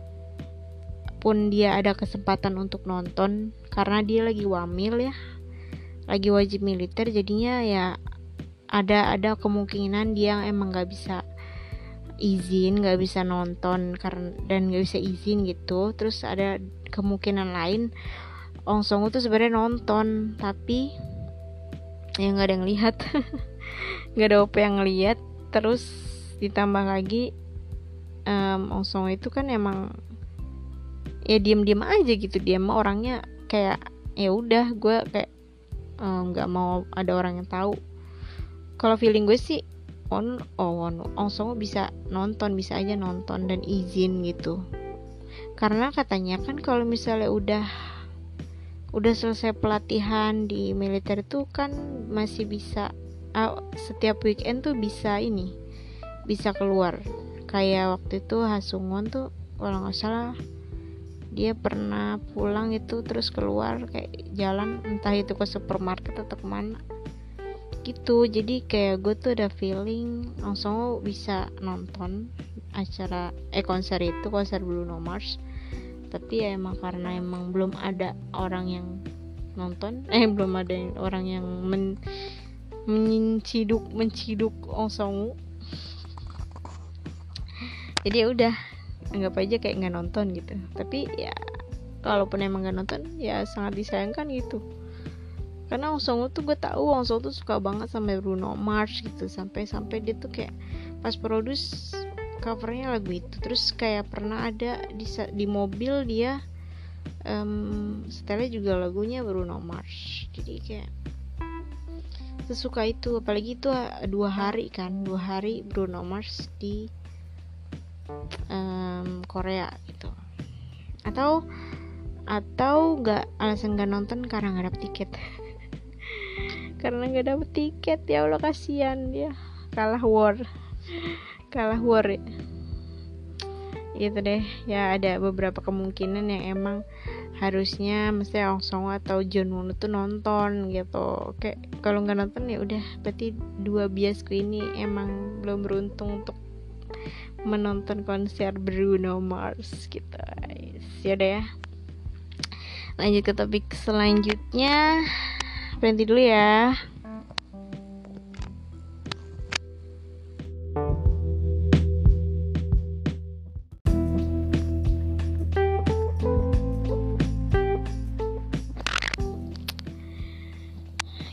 pun dia ada kesempatan untuk nonton karena dia lagi wamil ya lagi wajib militer jadinya ya ada ada kemungkinan dia emang nggak bisa izin nggak bisa nonton karena dan nggak bisa izin gitu. Terus ada kemungkinan lain Ong Song tuh sebenarnya nonton tapi ya nggak ada yang lihat. Nggak ada op yang ngeliat. Terus ditambah lagi um, Ong Song itu kan emang ya diem-diem aja gitu. Dia mah orangnya kayak ya udah gue kayak nggak um, mau ada orang yang tahu. Kalau feeling gue sih on oh on Ong Song bisa nonton bisa aja nonton dan izin gitu. Karena katanya kan kalau misalnya udah udah selesai pelatihan di militer itu kan masih bisa uh, setiap weekend tuh bisa ini bisa keluar. Kayak waktu itu Hasungon tuh kalau nggak salah dia pernah pulang itu terus keluar kayak jalan entah itu ke supermarket atau ke mana. Gitu jadi kayak gue tuh ada feeling langsung bisa nonton acara eh konser itu konser Bruno Mars tapi ya emang karena emang belum ada orang yang nonton eh belum ada orang yang men menciduk menciduk Ong jadi ya udah anggap aja kayak nggak nonton gitu. Tapi ya kalaupun emang nggak nonton ya sangat disayangkan gitu. Karena Ong tuh gue tahu Ong Songu tuh suka banget sama Bruno Mars gitu. Sampai sampai dia tuh kayak pas produce covernya lagu itu. Terus kayak pernah ada di di mobil dia um, setelnya juga lagunya Bruno Mars. Jadi kayak sesuka itu. Apalagi itu dua hari kan dua hari Bruno Mars di um, Korea gitu. Atau atau nggak alasan nggak nonton karena nggak dapet tiket. Karena nggak dapet tiket ya Allah kasihan dia. Kalah war kalah war. Gitu deh. Ya ada beberapa kemungkinan yang emang harusnya mesti Ong Song atau John Won tuh nonton gitu. Kayak kalau nggak nonton ya udah. Berarti dua biasku ini emang belum beruntung untuk menonton konser Bruno Mars gitu ya udah ya. Lanjut ke topik selanjutnya. Berhenti dulu ya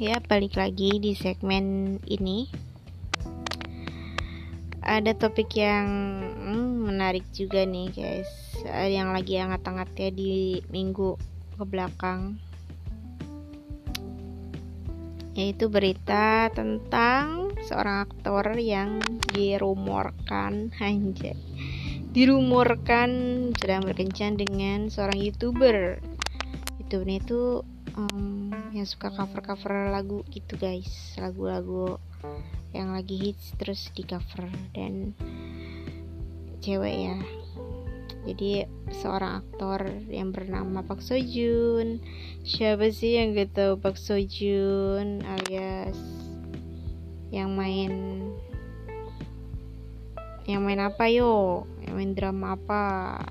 ya balik lagi di segmen ini. Ada topik yang hmm, menarik juga nih guys. Yang lagi hangat-hangat ya di minggu ke belakang yaitu berita tentang seorang aktor yang dirumorkan anjay. Dirumorkan sedang berkencan dengan seorang youtuber. Youtuber itu um, yang suka cover-cover lagu gitu guys. Lagu-lagu yang lagi hits terus di cover. Dan cewek ya. Jadi seorang aktor yang bernama Park Seo Joon siapa sih yang gak tahu Park Seo Joon alias yang main yang main apa yo? Yang main drama apa?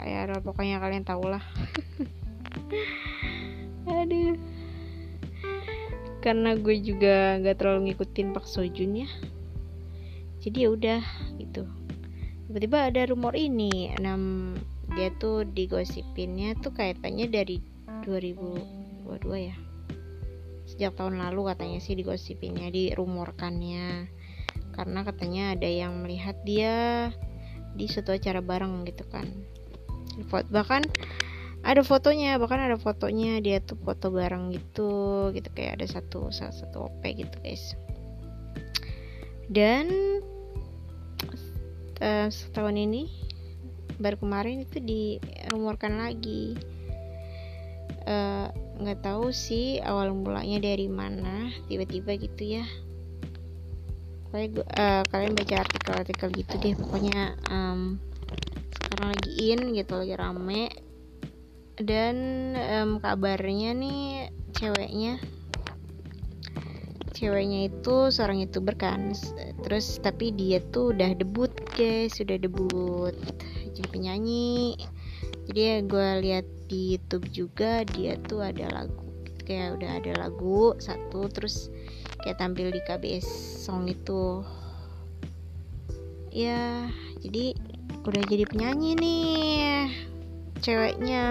Ya pokoknya kalian tau lah. Aduh karena gue juga gak terlalu ngikutin Park Seo Joon ya. Jadi ya udah gitu. Tiba-tiba ada rumor ini 6 dia tuh digosipinnya tuh kaitannya dari 2022 ya. Sejak tahun lalu katanya sih digosipinnya dirumorkannya. Karena katanya ada yang melihat dia di suatu acara bareng gitu kan. Bahkan ada fotonya bahkan ada fotonya dia tuh foto bareng gitu gitu. Kayak ada satu salah satu op gitu guys. Dan uh, setahun ini baru kemarin itu dirumorkan lagi. Eh, nggak uh, tahu sih awal mulanya dari mana tiba-tiba gitu ya. Kayak uh, kalian baca artikel-artikel gitu deh pokoknya um, sekarang lagi in gitu lagi rame dan um, kabarnya nih ceweknya. Ceweknya itu seorang youtuber kan. Terus tapi dia tuh udah debut guys. Sudah debut jadi penyanyi. Jadi gue lihat di YouTube juga dia tuh ada lagu kayak udah ada lagu satu terus kayak tampil di KBS song itu. Ya jadi udah jadi penyanyi nih ceweknya.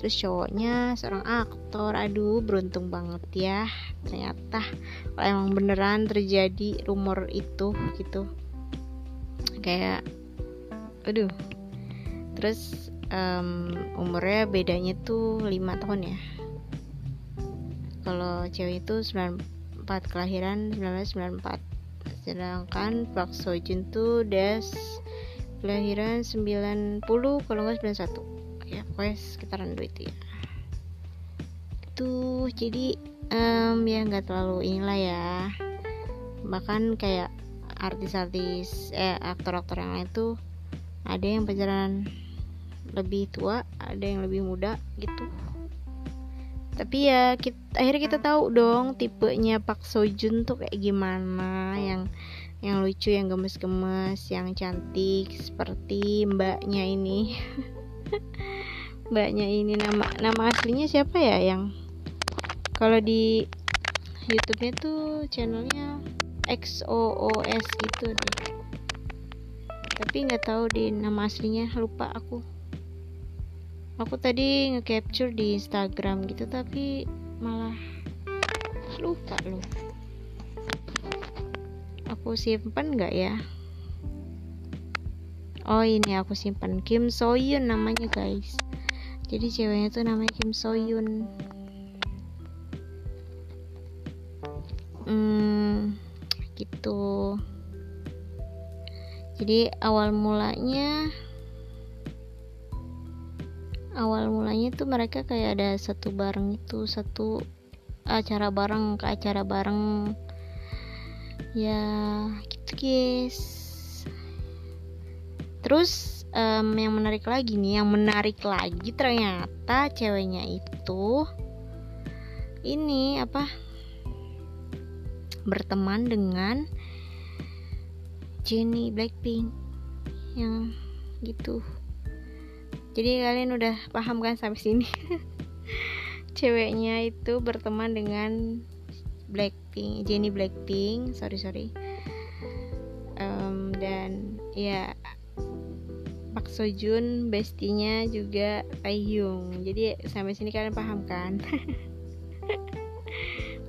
Terus cowoknya seorang aktor. Aduh beruntung banget ya. Ternyata kalau emang beneran terjadi rumor itu gitu. Kayak aduh. Terus um, umurnya bedanya tuh 5 tahun ya. Kalau cewek itu 94 kelahiran 1994 sedangkan Park Seo Joon tuh des kelahiran 90 kalau nggak 91 ya pokoknya sekitaran dua itu ya. Itu jadi um, ya nggak terlalu inilah ya. Bahkan kayak artis-artis eh aktor-aktor yang lain tuh ada yang pacaran lebih tua ada yang lebih muda gitu. Tapi ya kita, akhirnya kita tahu dong tipenya Pak Sojun tuh kayak gimana yang yang lucu yang gemes-gemes yang cantik seperti mbaknya ini. Mbaknya ini nama nama aslinya siapa ya yang kalau di YouTube-nya tuh channelnya XOOS gitu deh. Tapi nggak tahu di nama aslinya lupa aku. Aku tadi nge-capture di Instagram gitu tapi malah lupa loh aku simpan nggak ya? Oh ini aku simpan Kim Soyun namanya guys. Jadi ceweknya tuh namanya Kim Soyun hmm gitu. Jadi awal mulanya awal mulanya tuh mereka kayak ada satu bareng itu satu acara bareng ke acara bareng ya gitu guys. Terus um, yang menarik lagi nih yang menarik lagi ternyata ceweknya itu ini apa berteman dengan Jennie Blackpink yang gitu. Jadi kalian udah paham kan sampai sini? Ceweknya itu berteman dengan Blackpink Jennie Blackpink sorry sorry. Um, dan ya Pak Sojun bestinya juga Taehyung jadi sampai sini kalian paham kan?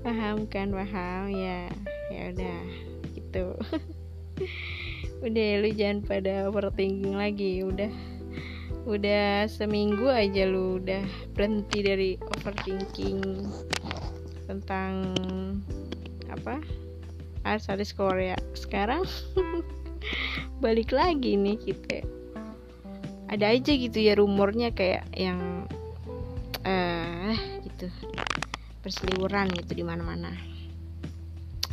Paham kan? Paham ya. Ya udah gitu. Udah lu jangan pada overthinking lagi. Udah udah seminggu aja lu udah berhenti dari overthinking tentang apa artis Korea. Sekarang balik lagi nih kita ada aja gitu ya rumornya kayak yang eh uh, gitu berseliweran gitu di mana-mana.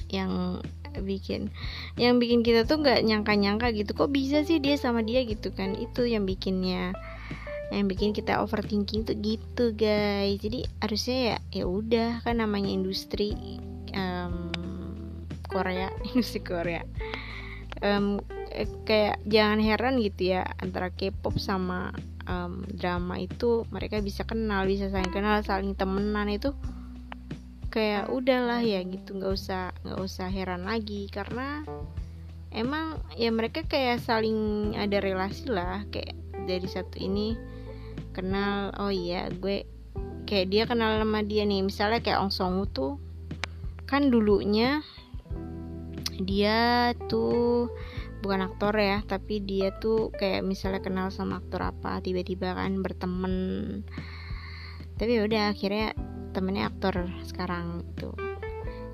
Yang bikin yang bikin kita tuh nggak nyangka-nyangka gitu. Kok bisa sih dia sama dia gitu kan? Itu yang bikinnya yang bikin kita overthinking tuh gitu guys. Jadi harusnya ya ya udah kan namanya industri um, Korea industri Korea. Um, kayak jangan heran gitu ya antara K-pop sama um, drama itu mereka bisa kenal bisa saling kenal saling temenan itu kayak udahlah ya gitu nggak usah nggak usah heran lagi. Karena emang ya mereka kayak saling ada relasi lah kayak dari satu ini kenal oh iya gue kayak dia kenal sama dia nih. Misalnya kayak Ong Song tuh kan dulunya dia tuh bukan aktor ya tapi dia tuh kayak misalnya kenal sama aktor apa tiba-tiba kan berteman. Tapi ya udah akhirnya temennya aktor sekarang itu.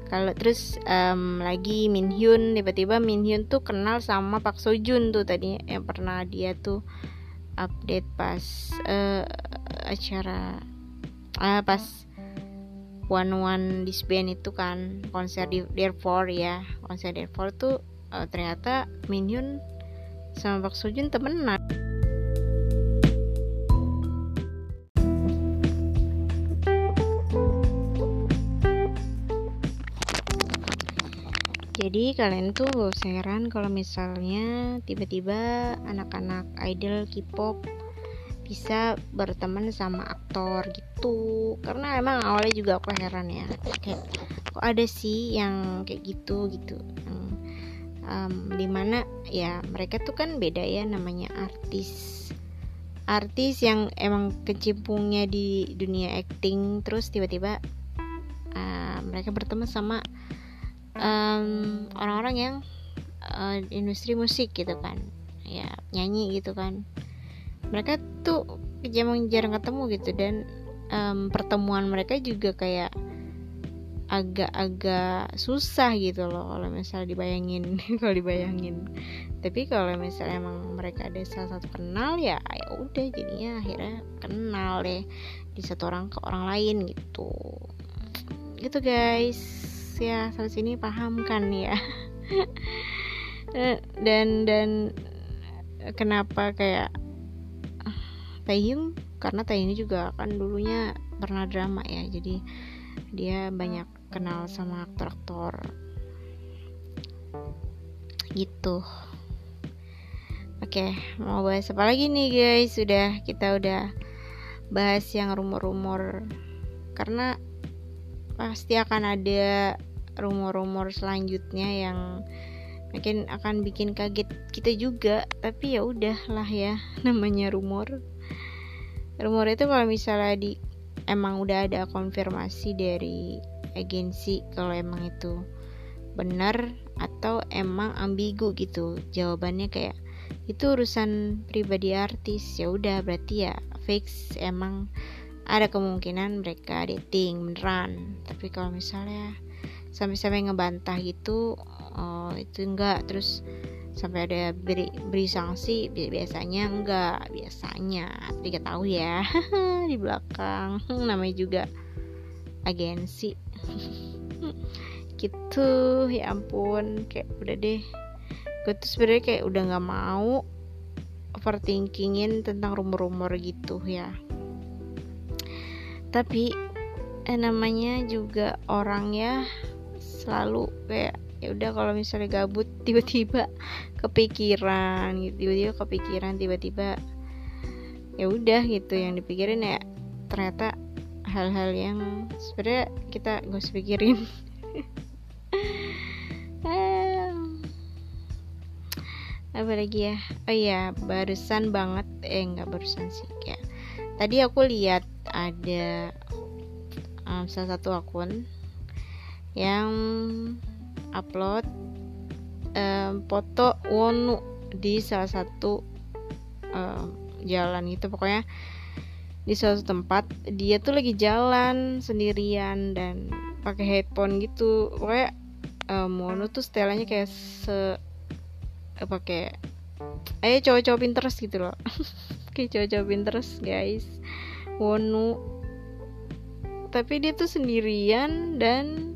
Kalau terus um, lagi Min Hyun tiba-tiba Min Hyun tuh kenal sama Pak Sojun tuh tadi yang pernah dia tuh update pas uh, acara uh, pas One One Disband itu kan konser di Therefore ya. Konser Therefore tuh uh, ternyata Min Hyun sama Pak Sojun temenan jadi kalian tuh gak usah heran kalau misalnya tiba-tiba anak-anak idol K-pop bisa berteman sama aktor gitu. Karena emang awalnya juga aku heran ya. Kayak kok ada sih yang kayak gitu gitu. Um, um, di mana ya mereka tuh kan beda ya namanya artis. Artis yang emang kecimpungnya di dunia acting terus tiba-tiba uh, mereka berteman sama orang orang-orang yang uh, industri musik gitu kan. Ya nyanyi gitu kan. Mereka tuh jarang jarang ketemu gitu dan um, pertemuan mereka juga kayak agak-agak susah gitu loh kalau misalnya dibayangin kalau dibayangin. Tapi kalau misalnya emang mereka ada salah satu kenal ya ya udah jadinya akhirnya kenal deh di satu orang ke orang lain gitu. Gitu guys ya sampai sini paham kan ya. Dan dan kenapa kayak Taehyung karena Taehyung juga kan dulunya pernah drama ya jadi dia banyak kenal sama aktor-aktor gitu. Oke mau bahas apa lagi nih guys? Sudah kita udah bahas yang rumor-rumor. Karena pasti akan ada rumor-rumor selanjutnya yang mungkin akan bikin kaget kita juga. Tapi ya udah lah ya namanya rumor. Rumor itu kalau misalnya di emang udah ada konfirmasi dari agensi kalau emang itu benar atau emang ambigu gitu. Jawabannya kayak itu urusan pribadi artis. Ya udah berarti ya fix emang ada kemungkinan mereka dating beneran. Tapi kalau misalnya sampai-sampai ngebantah gitu oh, itu enggak. Terus sampai ada beri, beri sanksi biasanya enggak. Biasanya tapi tahu ya di belakang. Namanya juga agensi. Gitu ya ampun. Kayak udah deh. Gue tuh sebenarnya kayak udah nggak mau overthinkingin tentang rumor-rumor gitu ya tapi eh, namanya juga orang ya selalu kayak ya udah kalau misalnya gabut tiba-tiba kepikiran gitu tiba-tiba kepikiran tiba-tiba ya udah gitu yang dipikirin ya ternyata hal-hal yang sebenarnya kita gak usah pikirin. Apa lagi ya? Oh iya barusan banget eh nggak barusan sih kayak tadi aku lihat ada um, salah satu akun yang upload um, foto Wonu di salah satu um, jalan itu pokoknya di suatu tempat dia tuh lagi jalan sendirian dan pakai headphone gitu. Pokoknya um, Wonu tuh setelannya kayak se eh, pakai eh cowok-cowok Pinterest gitu loh. Kayak cowok-cowok Pinterest guys Wonu. Tapi dia tuh sendirian dan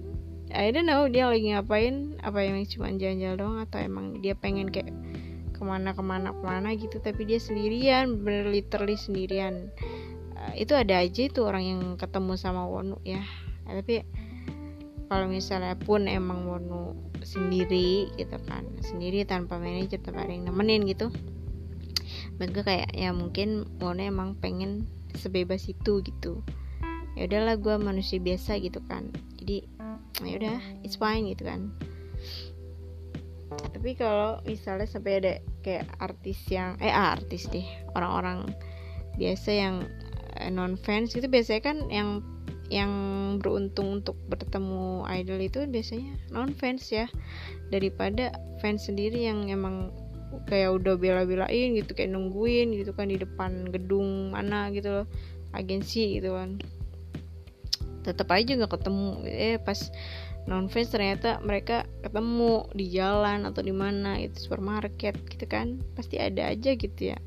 I don't know dia lagi ngapain? Apa emang cuma jalan-jalan doang atau emang dia pengen kayak ke mana ke mana ke mana gitu tapi dia sendirian bener literally sendirian. Uh, itu ada aja itu orang yang ketemu sama Wonu ya. Uh, tapi kalau misalnya pun emang Wonu sendiri gitu kan sendiri tanpa manajer tanpa ada yang nemenin gitu menurut kayak ya mungkin Wonu emang pengen sebebas itu gitu. Ya udahlah gue manusia biasa gitu kan. Jadi ya udah it's fine gitu kan. Tapi kalau misalnya sampai ada kayak artis yang eh ah, artis deh orang-orang biasa yang eh, non fans itu biasanya kan yang yang beruntung untuk bertemu idol itu biasanya non fans ya. Daripada fans sendiri yang emang kayak udah bela-belain gitu kayak nungguin gitu kan di depan gedung mana gitu loh agensi gitu kan. Tetap aja nggak ketemu. Eh pas non fans ternyata mereka ketemu di jalan atau di mana itu supermarket gitu kan. Pasti ada aja gitu ya.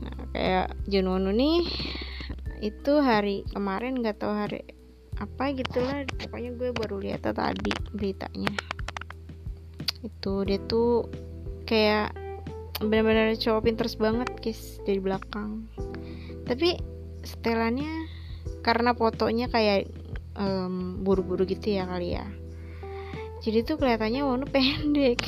Nah kayak Junono nih itu hari kemarin nggak tahu hari apa gitulah pokoknya gue baru lihat tadi beritanya. Itu dia tuh kayak benar-benar cowok pinterest banget guys dari belakang. Tapi setelannya karena fotonya kayak um, buru-buru gitu ya kali ya. Jadi tuh kelihatannya Wono pendek.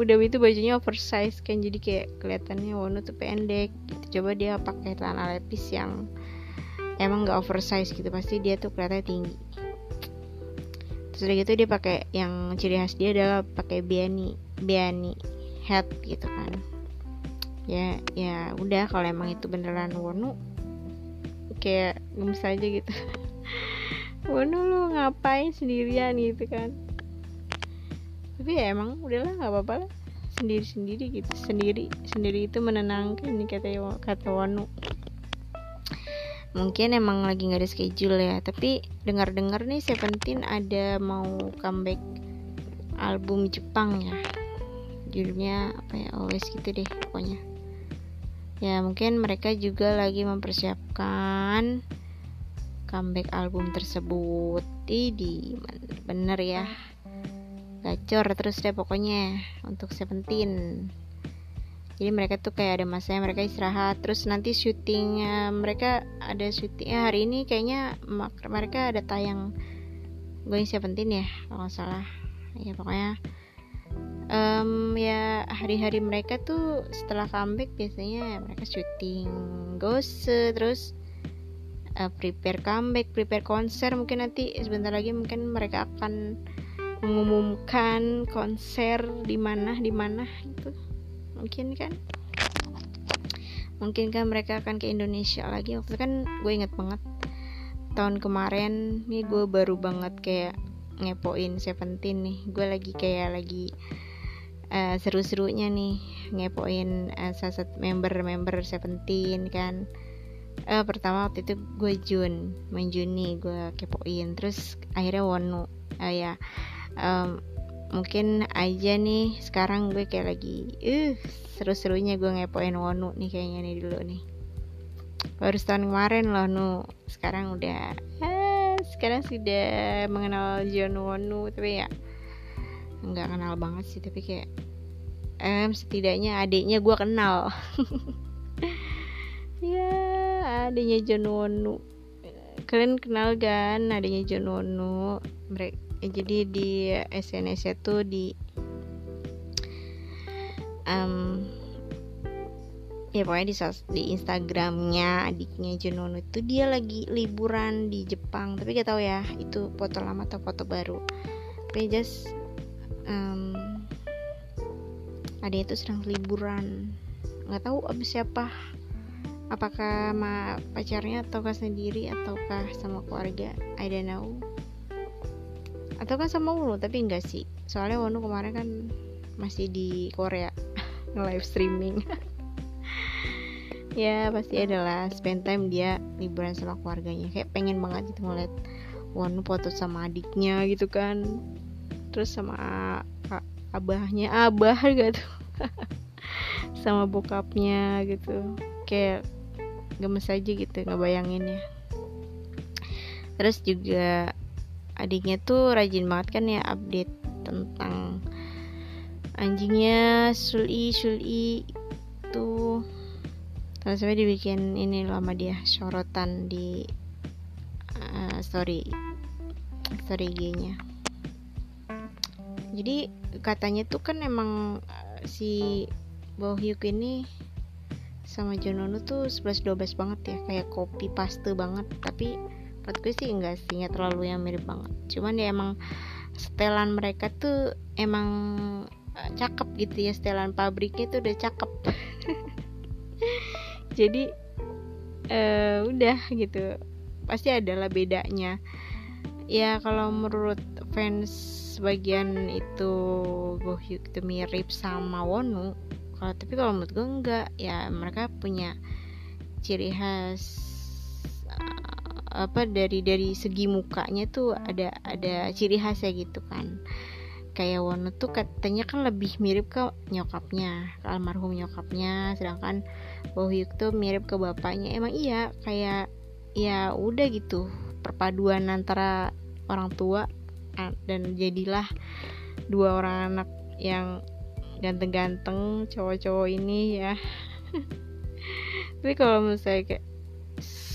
Udah itu bajunya oversize kan jadi kayak kelihatannya Wono tuh pendek gitu. coba dia pakai celana lepis yang emang gak oversize gitu pasti dia tuh kelihatannya tinggi terus udah gitu dia pakai yang ciri khas dia adalah pakai biani biani hat gitu kan. Ya ya udah kalau emang itu beneran Wono kayak gemes aja gitu. Wono lu ngapain sendirian gitu kan? Tapi ya emang udahlah nggak apa-apa lah. Sendiri sendiri gitu sendiri sendiri itu menenangkan nih kata kata Wanu mungkin emang lagi nggak ada schedule ya. Tapi dengar-dengar nih Seventeen ada mau comeback album Jepang ya. Judulnya apa ya? Always gitu deh pokoknya. Ya mungkin mereka juga lagi mempersiapkan comeback album tersebut. Di bener ya. Gacor terus deh pokoknya untuk Seventeen jadi mereka tuh kayak ada masanya mereka istirahat. Terus nanti syutingnya mereka ada syuting ya hari ini kayaknya mereka ada tayang Going Seventeen ya kalau salah. Ya pokoknya um, ya hari-hari mereka tuh setelah comeback biasanya mereka syuting ghost terus uh, prepare comeback prepare konser. Mungkin nanti sebentar lagi mungkin mereka akan mengumumkan konser di mana di mana itu mungkin kan? Mungkin kan mereka akan ke Indonesia lagi? Waktu kan gue inget banget tahun kemarin nih gue baru banget kayak ngepoin Seventeen nih. Gue lagi kayak lagi uh, seru-serunya nih ngepoin uh, salah member-member Seventeen kan. Uh, pertama waktu itu gue Jun main Juni gue kepoin. Terus akhirnya Wonu uh, ya um, mungkin aja nih sekarang gue kayak lagi uh seru-serunya gue ngepoin Wonu nih kayaknya nih dulu nih. Baru setahun kemarin loh nu. Sekarang udah eh, sekarang sudah mengenal John Wonu tapi ya nggak kenal banget sih tapi kayak em setidaknya adiknya gue kenal. Ya adiknya John Wonu. Kalian kenal kan adiknya John Wonu? Mereka jadi di SNS itu di um, ya pokoknya di, di Instagramnya adiknya Junono itu dia lagi liburan di Jepang. Tapi gak tahu ya itu foto lama atau foto baru. Tapi just um, adiknya itu sedang liburan. Nggak tahu abis siapa. Apakah sama pacarnya ataukah sendiri ataukah sama keluarga? I don't know atau kan sama Wonu tapi enggak sih. Soalnya Wonu kemarin kan masih di Korea live streaming. Ya pasti adalah spend time dia liburan sama keluarganya. Kayak pengen banget gitu ngeliat Wonu foto sama adiknya gitu kan. Terus sama abahnya. Abah gitu sama bokapnya gitu. Kayak gemes aja gitu ngebayangin ya terus juga adiknya tuh rajin banget kan ya update tentang anjingnya Suli Suli tuh terus sampai dibikin ini lama dia sorotan di uh, story story G-nya. Jadi katanya tuh kan emang uh, si Bohyuk ini sama Jonono tuh 11-12 banget ya kayak copy paste banget. Tapi menurut gue sih enggak sih nggak terlalu yang mirip banget. Cuman ya emang setelan mereka tuh emang uh, cakep gitu ya setelan pabriknya tuh udah cakep. Jadi uh, udah gitu. Pasti adalah bedanya. Ya kalau menurut fans bagian itu Gohyuk itu mirip sama Wonu kalau tapi kalau menurut gue enggak. Ya mereka punya ciri khas apa dari dari segi mukanya tuh ada ada ciri khasnya gitu kan. Kayak Wono tuh katanya kan lebih mirip ke nyokapnya ke almarhum nyokapnya sedangkan Bohyuk tuh mirip ke bapaknya. Emang iya kayak ya udah gitu perpaduan antara orang tua dan jadilah dua orang anak yang ganteng-ganteng cowok-cowok ini ya. Tapi kalau misalnya kayak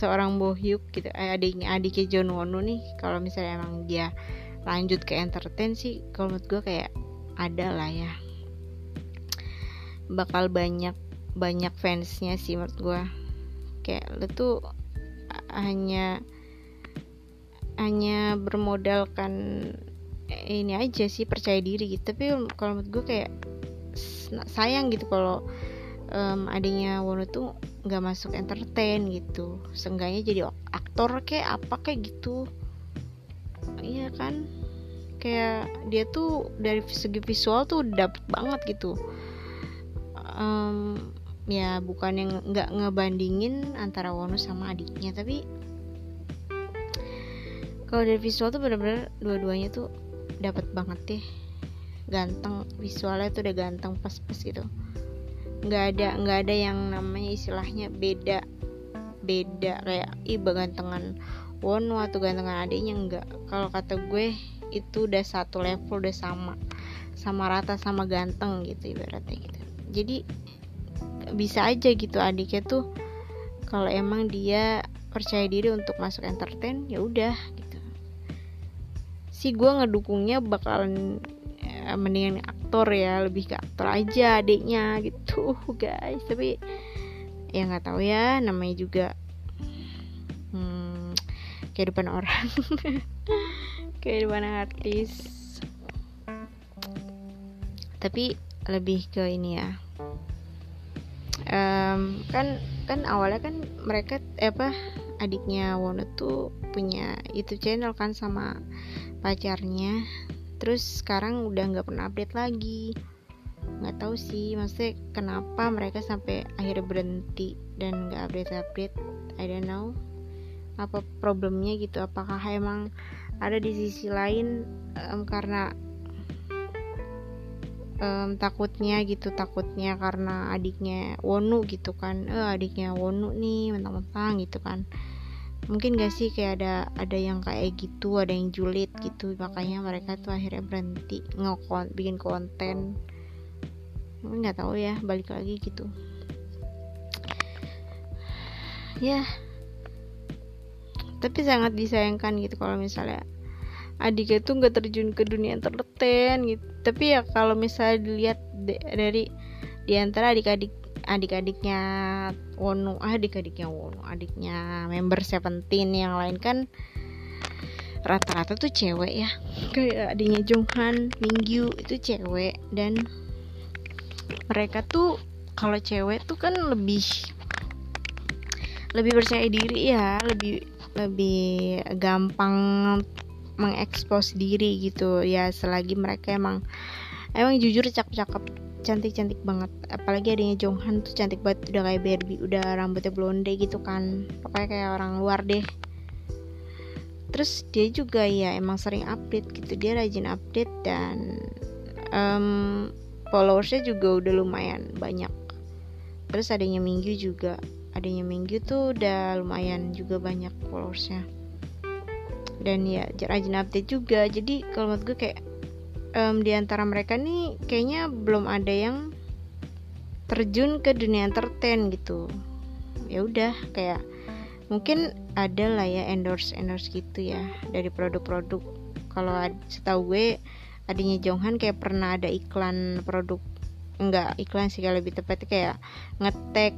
seorang Bohyuk gitu. Eh, adiknya adiknya John Wonu nih kalau misalnya emang dia lanjut ke entertain sih kalau menurut gue kayak ada lah ya. Bakal banyak banyak fansnya sih menurut gue kayak lu tuh hanya hanya bermodalkan ini aja sih percaya diri gitu. Tapi kalau menurut gue kayak sayang gitu kalau um, adanya Wono tuh nggak masuk entertain gitu. Seenggaknya jadi aktor kayak apa kayak gitu. Iya kan? Kayak dia tuh dari segi visual tuh dapet banget gitu. Um, ya bukan yang nggak ngebandingin antara Wono sama adiknya tapi kalau dari visual tuh bener-bener dua-duanya tuh dapat banget deh. Ganteng visualnya tuh udah ganteng pas-pas gitu nggak ada nggak ada yang namanya istilahnya beda beda. Kayak ih gantengan Wono atau gantengan adiknya enggak kalau kata gue itu udah satu level udah sama. Sama rata sama ganteng gitu ibaratnya gitu. Jadi bisa aja gitu adiknya tuh kalau emang dia percaya diri untuk masuk entertain ya udah gitu. Si gue ngedukungnya bakalan ya, mendingan aktor ya lebih ke aktor aja adiknya gitu guys. Tapi ya nggak tahu ya namanya juga hmm, kehidupan orang. Kehidupan artis. Tapi lebih ke ini ya. Um, kan kan awalnya kan mereka eh, apa adiknya Wono tuh punya YouTube channel kan sama pacarnya terus sekarang udah nggak pernah update lagi. Nggak tahu sih maksudnya kenapa mereka sampai akhirnya berhenti dan nggak update update I don't know. Apa problemnya gitu? Apakah emang ada di sisi lain um, karena um, takutnya gitu takutnya karena adiknya Wonu gitu kan? Eh adiknya Wonu nih mentang-mentang gitu kan mungkin gak sih kayak ada ada yang kayak gitu ada yang julid gitu makanya mereka tuh akhirnya berhenti ngekon bikin konten. Mungkin nggak tahu ya balik lagi gitu. Ya. Tapi sangat disayangkan gitu kalau misalnya adiknya tuh nggak terjun ke dunia entertain gitu. Tapi ya kalau misalnya dilihat dari di antara adik-adik adik-adiknya Wonu adik-adiknya Wonu adiknya member Seventeen yang lain kan rata-rata tuh cewek ya. Kayak adiknya Jonghan Mingyu itu cewek. Dan mereka tuh kalau cewek tuh kan lebih lebih percaya diri ya. Lebih lebih gampang mengekspos diri gitu. Ya selagi mereka emang emang jujur cakep-cakep cantik-cantik banget. Apalagi adanya Jonghan tuh cantik banget udah kayak Barbie udah rambutnya blonde gitu kan. Pokoknya kayak orang luar deh. Terus dia juga ya emang sering update gitu. Dia rajin update dan um, followersnya juga udah lumayan banyak. Terus adanya Minggu juga. Adanya Minggu tuh udah lumayan juga banyak followersnya. Dan ya rajin update juga. Jadi kalau menurut gue kayak um, di antara mereka nih kayaknya belum ada yang terjun ke dunia entertain gitu. Ya udah kayak mungkin ada lah ya endorse endorse gitu ya dari produk-produk. Kalau setahu gue adanya Jonghan kayak pernah ada iklan produk enggak iklan sih kalau lebih tepatnya kayak ngetek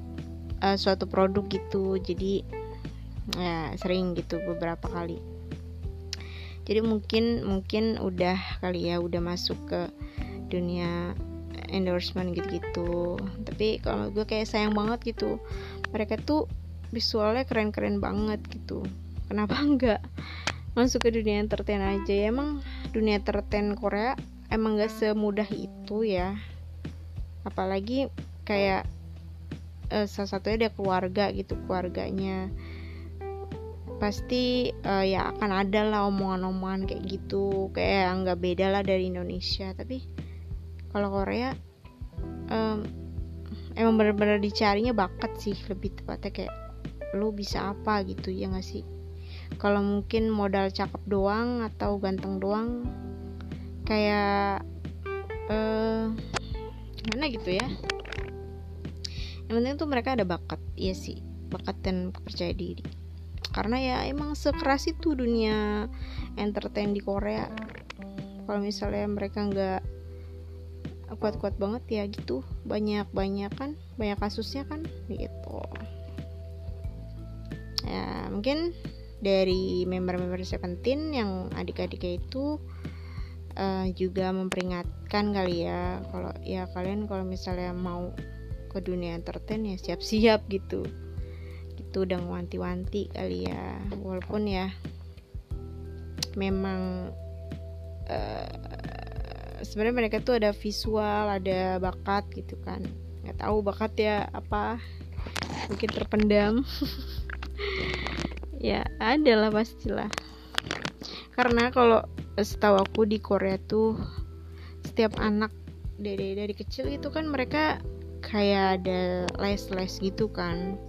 uh, suatu produk gitu. Jadi ya sering gitu beberapa kali jadi mungkin mungkin udah kali ya udah masuk ke dunia endorsement gitu-gitu. Tapi kalau gue kayak sayang banget gitu. Mereka tuh visualnya keren-keren banget gitu. Kenapa enggak masuk ke dunia entertain aja ya? Emang dunia entertain Korea emang gak semudah itu ya. Apalagi kayak uh, salah satunya ada keluarga gitu keluarganya pasti uh, ya akan ada lah omongan-omongan kayak gitu. Kayak nggak beda lah dari Indonesia. Tapi kalau Korea um, emang benar-benar dicarinya bakat sih lebih tepatnya kayak lo bisa apa? gitu ya nggak sih? Kalau mungkin modal cakep doang atau ganteng doang kayak uh, gimana gitu ya? Yang penting tuh mereka ada bakat iya sih bakat dan percaya diri karena ya emang sekeras itu dunia entertain di Korea. Kalau misalnya mereka nggak kuat-kuat banget ya gitu. Banyak-banyak kan banyak kasusnya kan gitu. Ya mungkin dari member-member Seventeen yang adik-adiknya itu uh, juga memperingatkan kali ya. Kalau ya kalian kalau misalnya mau ke dunia entertain ya siap-siap gitu itu udah wanti-wanti kali ya. Walaupun ya memang uh, sebenarnya mereka tuh ada visual ada bakat gitu kan. Nggak tahu bakat ya apa mungkin terpendam. Ya ada lah pastilah. Karena kalau setahu aku di Korea tuh setiap anak dari dari kecil itu kan mereka kayak ada les-les gitu kan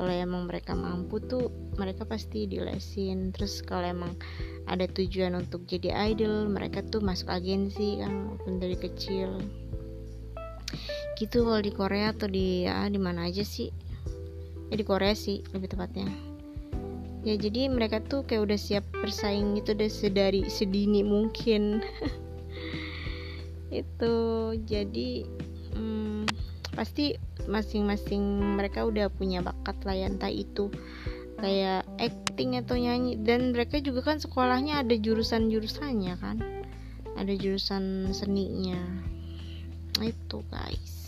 kalau emang mereka mampu tuh mereka pasti dilesin. Terus kalau emang ada tujuan untuk jadi idol mereka tuh masuk agensi kan walaupun dari kecil. Gitu kalau di Korea atau di ya di mana aja sih. Ya di Korea sih lebih tepatnya. Ya jadi mereka tuh kayak udah siap bersaing gitu deh sedari sedini mungkin. Itu jadi hmm, pasti masing-masing mereka udah punya bakat lah ya entah itu kayak acting atau nyanyi. Dan mereka juga kan sekolahnya ada jurusan-jurusannya kan ada jurusan seninya. Itu guys.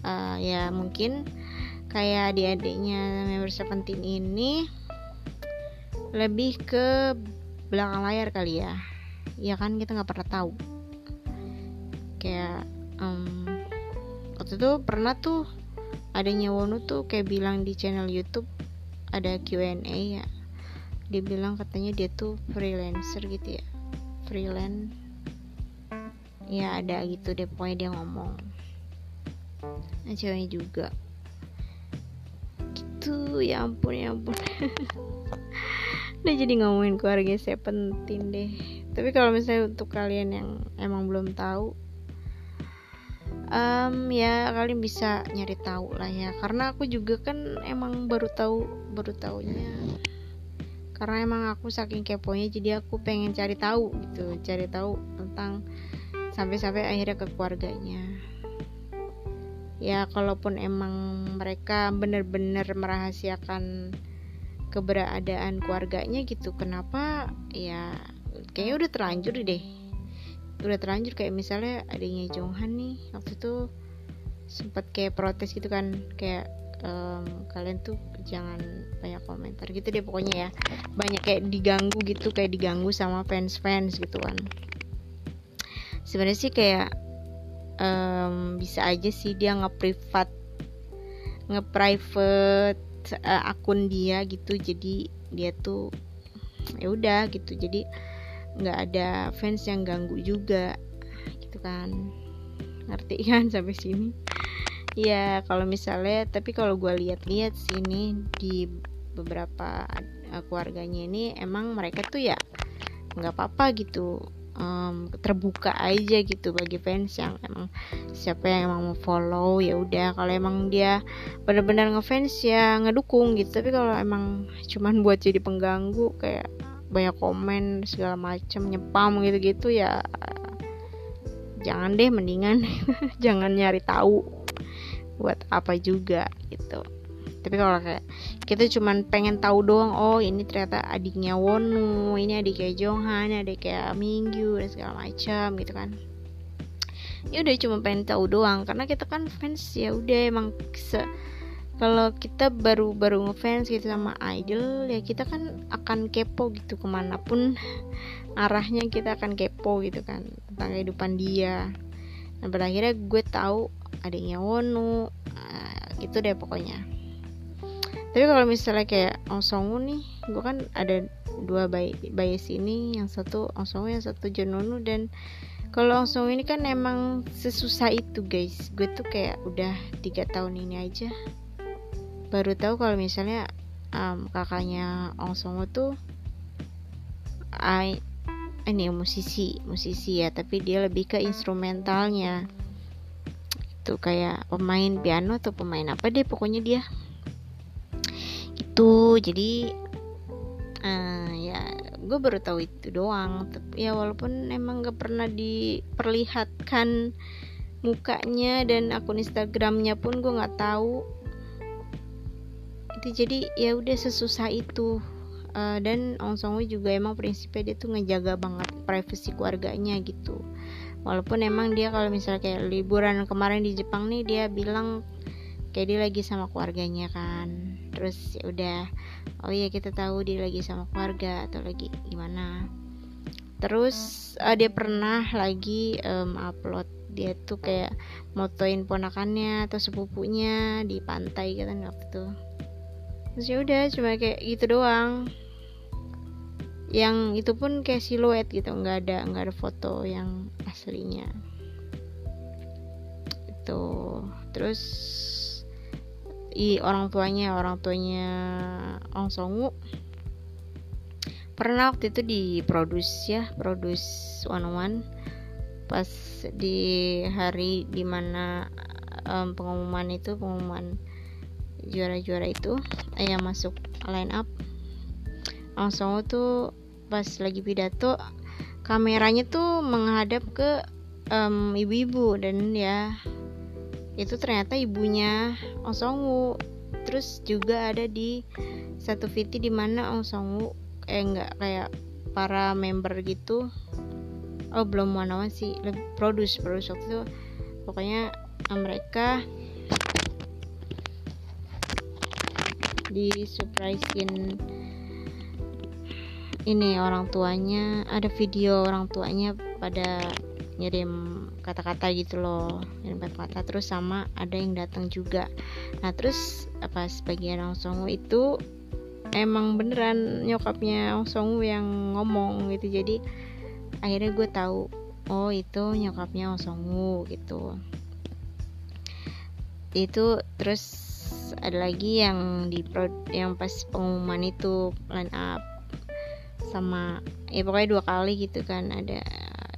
Uh, ya mungkin kayak adik-adiknya member Seventeen ini lebih ke belakang layar kali ya. Ya kan kita nggak pernah tahu. Kayak um, waktu itu pernah tuh adanya Wonu tuh kayak bilang di channel YouTube ada Q&A ya. Dia bilang katanya dia tuh freelancer gitu ya. Freelance. Ya ada gitu deh pokoknya dia ngomong. Nah ceweknya juga. Gitu ya ampun ya ampun. Udah jadi ngomongin keluarga saya penting deh. Tapi kalau misalnya untuk kalian yang emang belum tahu um, ya kalian bisa nyari tahu lah ya. Karena aku juga kan emang baru tahu baru tahunya karena emang aku saking keponya jadi aku pengen cari tahu gitu. Cari tahu tentang sampai-sampai akhirnya ke keluarganya. Ya kalaupun emang mereka bener-bener merahasiakan keberadaan keluarganya gitu kenapa? Ya kayaknya udah terlanjur deh udah terlanjur kayak misalnya adanya Jonghan nih waktu itu sempat kayak protes gitu kan kayak um, kalian tuh jangan banyak komentar gitu deh pokoknya ya. Banyak kayak diganggu gitu kayak diganggu sama fans fans gitu kan. Sebenarnya sih kayak um, bisa aja sih dia nge-privat nge-private uh, akun dia gitu. Jadi dia tuh ya udah gitu. Jadi nggak ada fans yang ganggu juga gitu kan. Ngerti kan sampai sini? Ya kalau misalnya tapi kalau gue lihat-lihat sini di beberapa uh, keluarganya ini emang mereka tuh ya nggak apa-apa gitu. Um, terbuka aja gitu bagi fans yang emang siapa yang emang mau follow ya udah. Kalau emang dia benar-benar ngefans ya ngedukung gitu. Tapi kalau emang cuman buat jadi pengganggu kayak banyak komen segala macam nyepam gitu-gitu ya jangan deh mendingan. Jangan nyari tahu buat apa juga gitu. Tapi kalau kayak kita cuman pengen tahu doang oh ini ternyata adiknya Wonu ini adiknya Jonghan adik kayak Minggu dan segala macam gitu kan. Ya udah cuma pengen tahu doang karena kita kan fans ya udah emang se kalau kita baru baru ngefans gitu sama idol ya kita kan akan kepo gitu ke mana pun arahnya kita akan kepo gitu kan tentang kehidupan dia. Dan pada akhirnya gue tahu adiknya Wonu uh, gitu deh pokoknya. Tapi kalau misalnya kayak Ong Songu nih gue kan ada dua bayi bayi sini yang satu Ong Songu yang satu Jononu dan kalau Ong Songu ini kan emang sesusah itu guys. Gue tuh kayak udah tiga tahun ini aja baru tahu kalau misalnya um, kakaknya Ong Songo tuh I, ini musisi musisi ya tapi dia lebih ke instrumentalnya. Itu kayak pemain piano atau pemain apa deh pokoknya dia. Itu jadi uh, ya gue baru tahu itu doang. Tapi ya walaupun emang gak pernah diperlihatkan mukanya dan akun Instagramnya pun gue nggak tahu itu jadi ya udah sesusah itu. Uh, dan Ong Song juga emang prinsipnya dia tuh ngejaga banget privasi keluarganya gitu. Walaupun emang dia kalau misalnya kayak liburan kemarin di Jepang nih dia bilang kayak dia lagi sama keluarganya kan. Terus ya udah oh iya kita tahu dia lagi sama keluarga atau lagi gimana. Terus uh, dia pernah lagi um, upload dia tuh kayak motoin ponakannya atau sepupunya di pantai gitu kan waktu itu terus ya udah cuma kayak gitu doang. Yang itu pun kayak siluet gitu nggak ada nggak ada foto yang aslinya. Itu terus i orang tuanya orang tuanya Ong Songu. Pernah waktu itu diproduksi ya produce one one pas di hari di mana um, pengumuman itu pengumuman juara-juara itu yang masuk line up. Langsung tuh pas lagi pidato kameranya tuh menghadap ke ibu ibu-ibu dan ya itu ternyata ibunya Ong Songwu terus juga ada di satu VT di mana Ong Songwoo eh nggak kayak para member gitu. Oh belum one sih produce produce waktu itu. Pokoknya mereka di surprisein ini orang tuanya ada video orang tuanya pada ngirim kata-kata gitu loh ngirim kata-kata. Terus sama ada yang datang juga. Nah terus apa sebagian orang Songu itu emang beneran nyokapnya Ong Song yang ngomong gitu. Jadi akhirnya gue tahu oh itu nyokapnya Ong Song gitu. Itu terus ada lagi yang di yang pas pengumuman itu line up sama ya pokoknya dua kali gitu kan ada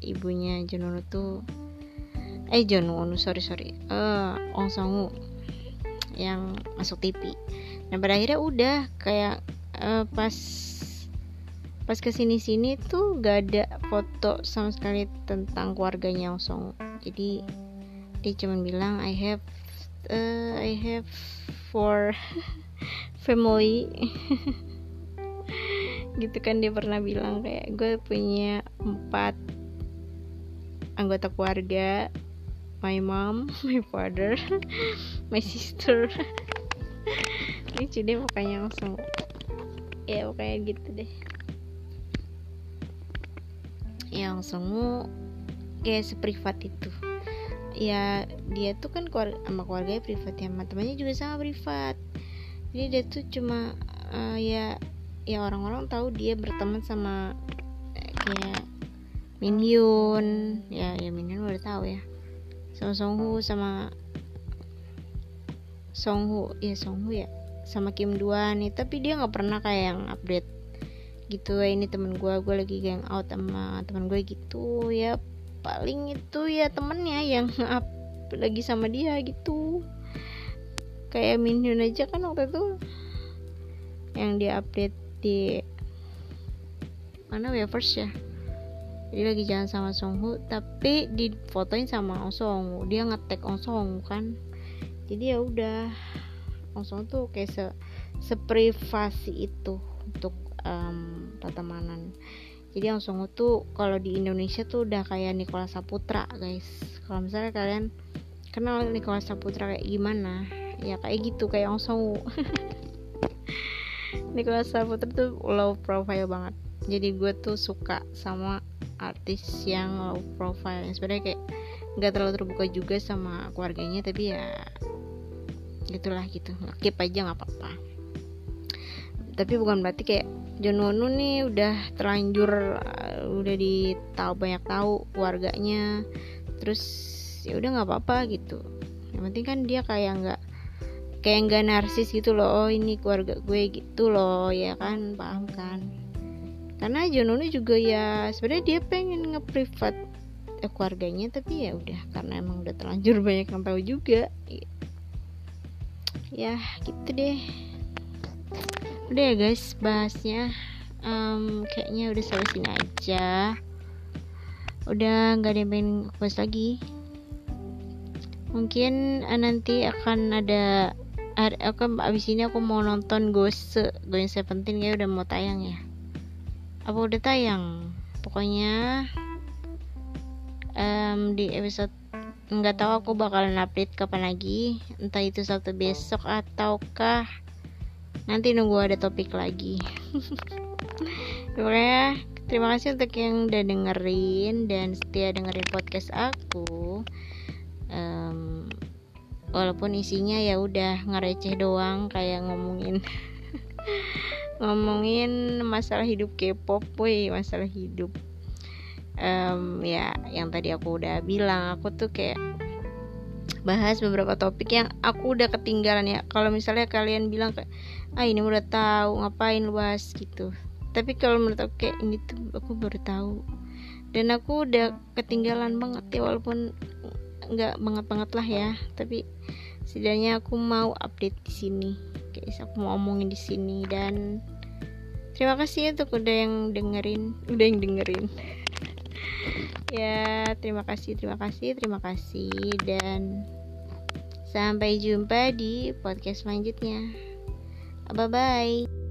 ibunya Jununu tuh eh Jununu sorry sorry uh, Ong Song yang masuk TV nah pada akhirnya udah kayak uh, pas pas ke sini sini tuh gak ada foto sama sekali tentang keluarganya Song jadi dia cuma bilang I have uh, I have four family. Gitu kan dia pernah bilang kayak gue punya empat anggota keluarga. My mom, my father, my sister. Lucu deh pokoknya langsung. Ya pokoknya gitu deh. Yang langsung kayak seprivat itu ya dia tuh kan keluarga, sama keluarganya privat ya sama temannya juga sama privat. Jadi dia tuh cuma uh, ya ya orang-orang tahu dia berteman sama eh, kayak Minhyun ya ya Minhyun udah tahu ya. Sama Songhu sama Songhu ya Songhu ya sama Kim Dua nih. Tapi dia nggak pernah kayak yang update gitu ya ini temen gue gue lagi gang out sama temen gue gitu ya paling itu ya temennya yang up lagi sama dia gitu. Kayak Minhyun aja kan waktu itu yang dia update di mana Wavers ya? Jadi lagi jalan sama Songhu tapi difotoin sama Ong dia ngetek Ong kan. Jadi ya udah langsung tuh kayak se seprivasi itu untuk um, pertemanan jadi langsung tuh kalau di Indonesia tuh udah kayak Nikola Saputra guys. Kalau misalnya kalian kenal Nikola Saputra kayak gimana? Ya kayak gitu kayak langsung Nikola Saputra tuh low profile banget. Jadi gue tuh suka sama artis yang low profile. Yang sebenarnya kayak nggak terlalu terbuka juga sama keluarganya tapi ya gitulah gitu. Skip aja nggak apa-apa. Tapi bukan berarti kayak John Wonu nih udah terlanjur uh, udah ditahu banyak tahu keluarganya terus ya udah nggak apa-apa gitu. Yang penting kan dia kayak nggak kayak nggak narsis gitu loh. Oh ini keluarga gue gitu loh. Ya kan paham kan? Karena John Wonu juga ya sebenarnya dia pengen ngeprivat eh, keluarganya. Tapi ya udah karena emang udah terlanjur banyak yang tahu juga. Ya gitu deh udah ya guys bahasnya um, kayaknya udah sampai sini aja. Udah nggak ada yang pengen lagi. Mungkin uh, nanti akan ada aku abis ini aku mau nonton Ghost Going Seventeen ya udah mau tayang ya. Apa udah tayang? Pokoknya um, di episode nggak tahu aku bakalan update kapan lagi. Entah itu satu besok ataukah nanti nunggu ada topik lagi. Pokoknya terima kasih untuk yang udah dengerin dan setia dengerin podcast aku. Um, walaupun isinya ya udah ngereceh doang kayak ngomongin ngomongin masalah hidup K-pop, woi masalah hidup. Um, ya yang tadi aku udah bilang aku tuh kayak bahas beberapa topik yang aku udah ketinggalan ya. Kalau misalnya kalian bilang kayak ah ini udah tahu ngapain lu bahas gitu. Tapi kalau menurut aku kayak ini tuh aku baru tahu. Dan aku udah ketinggalan banget ya walaupun nggak banget banget lah ya. Tapi setidaknya aku mau update di sini. Guys aku mau omongin di sini. Dan terima kasih untuk udah yang dengerin. Udah yang dengerin. Ya terima kasih terima kasih terima kasih. Dan Sampai jumpa di podcast selanjutnya. Bye-bye.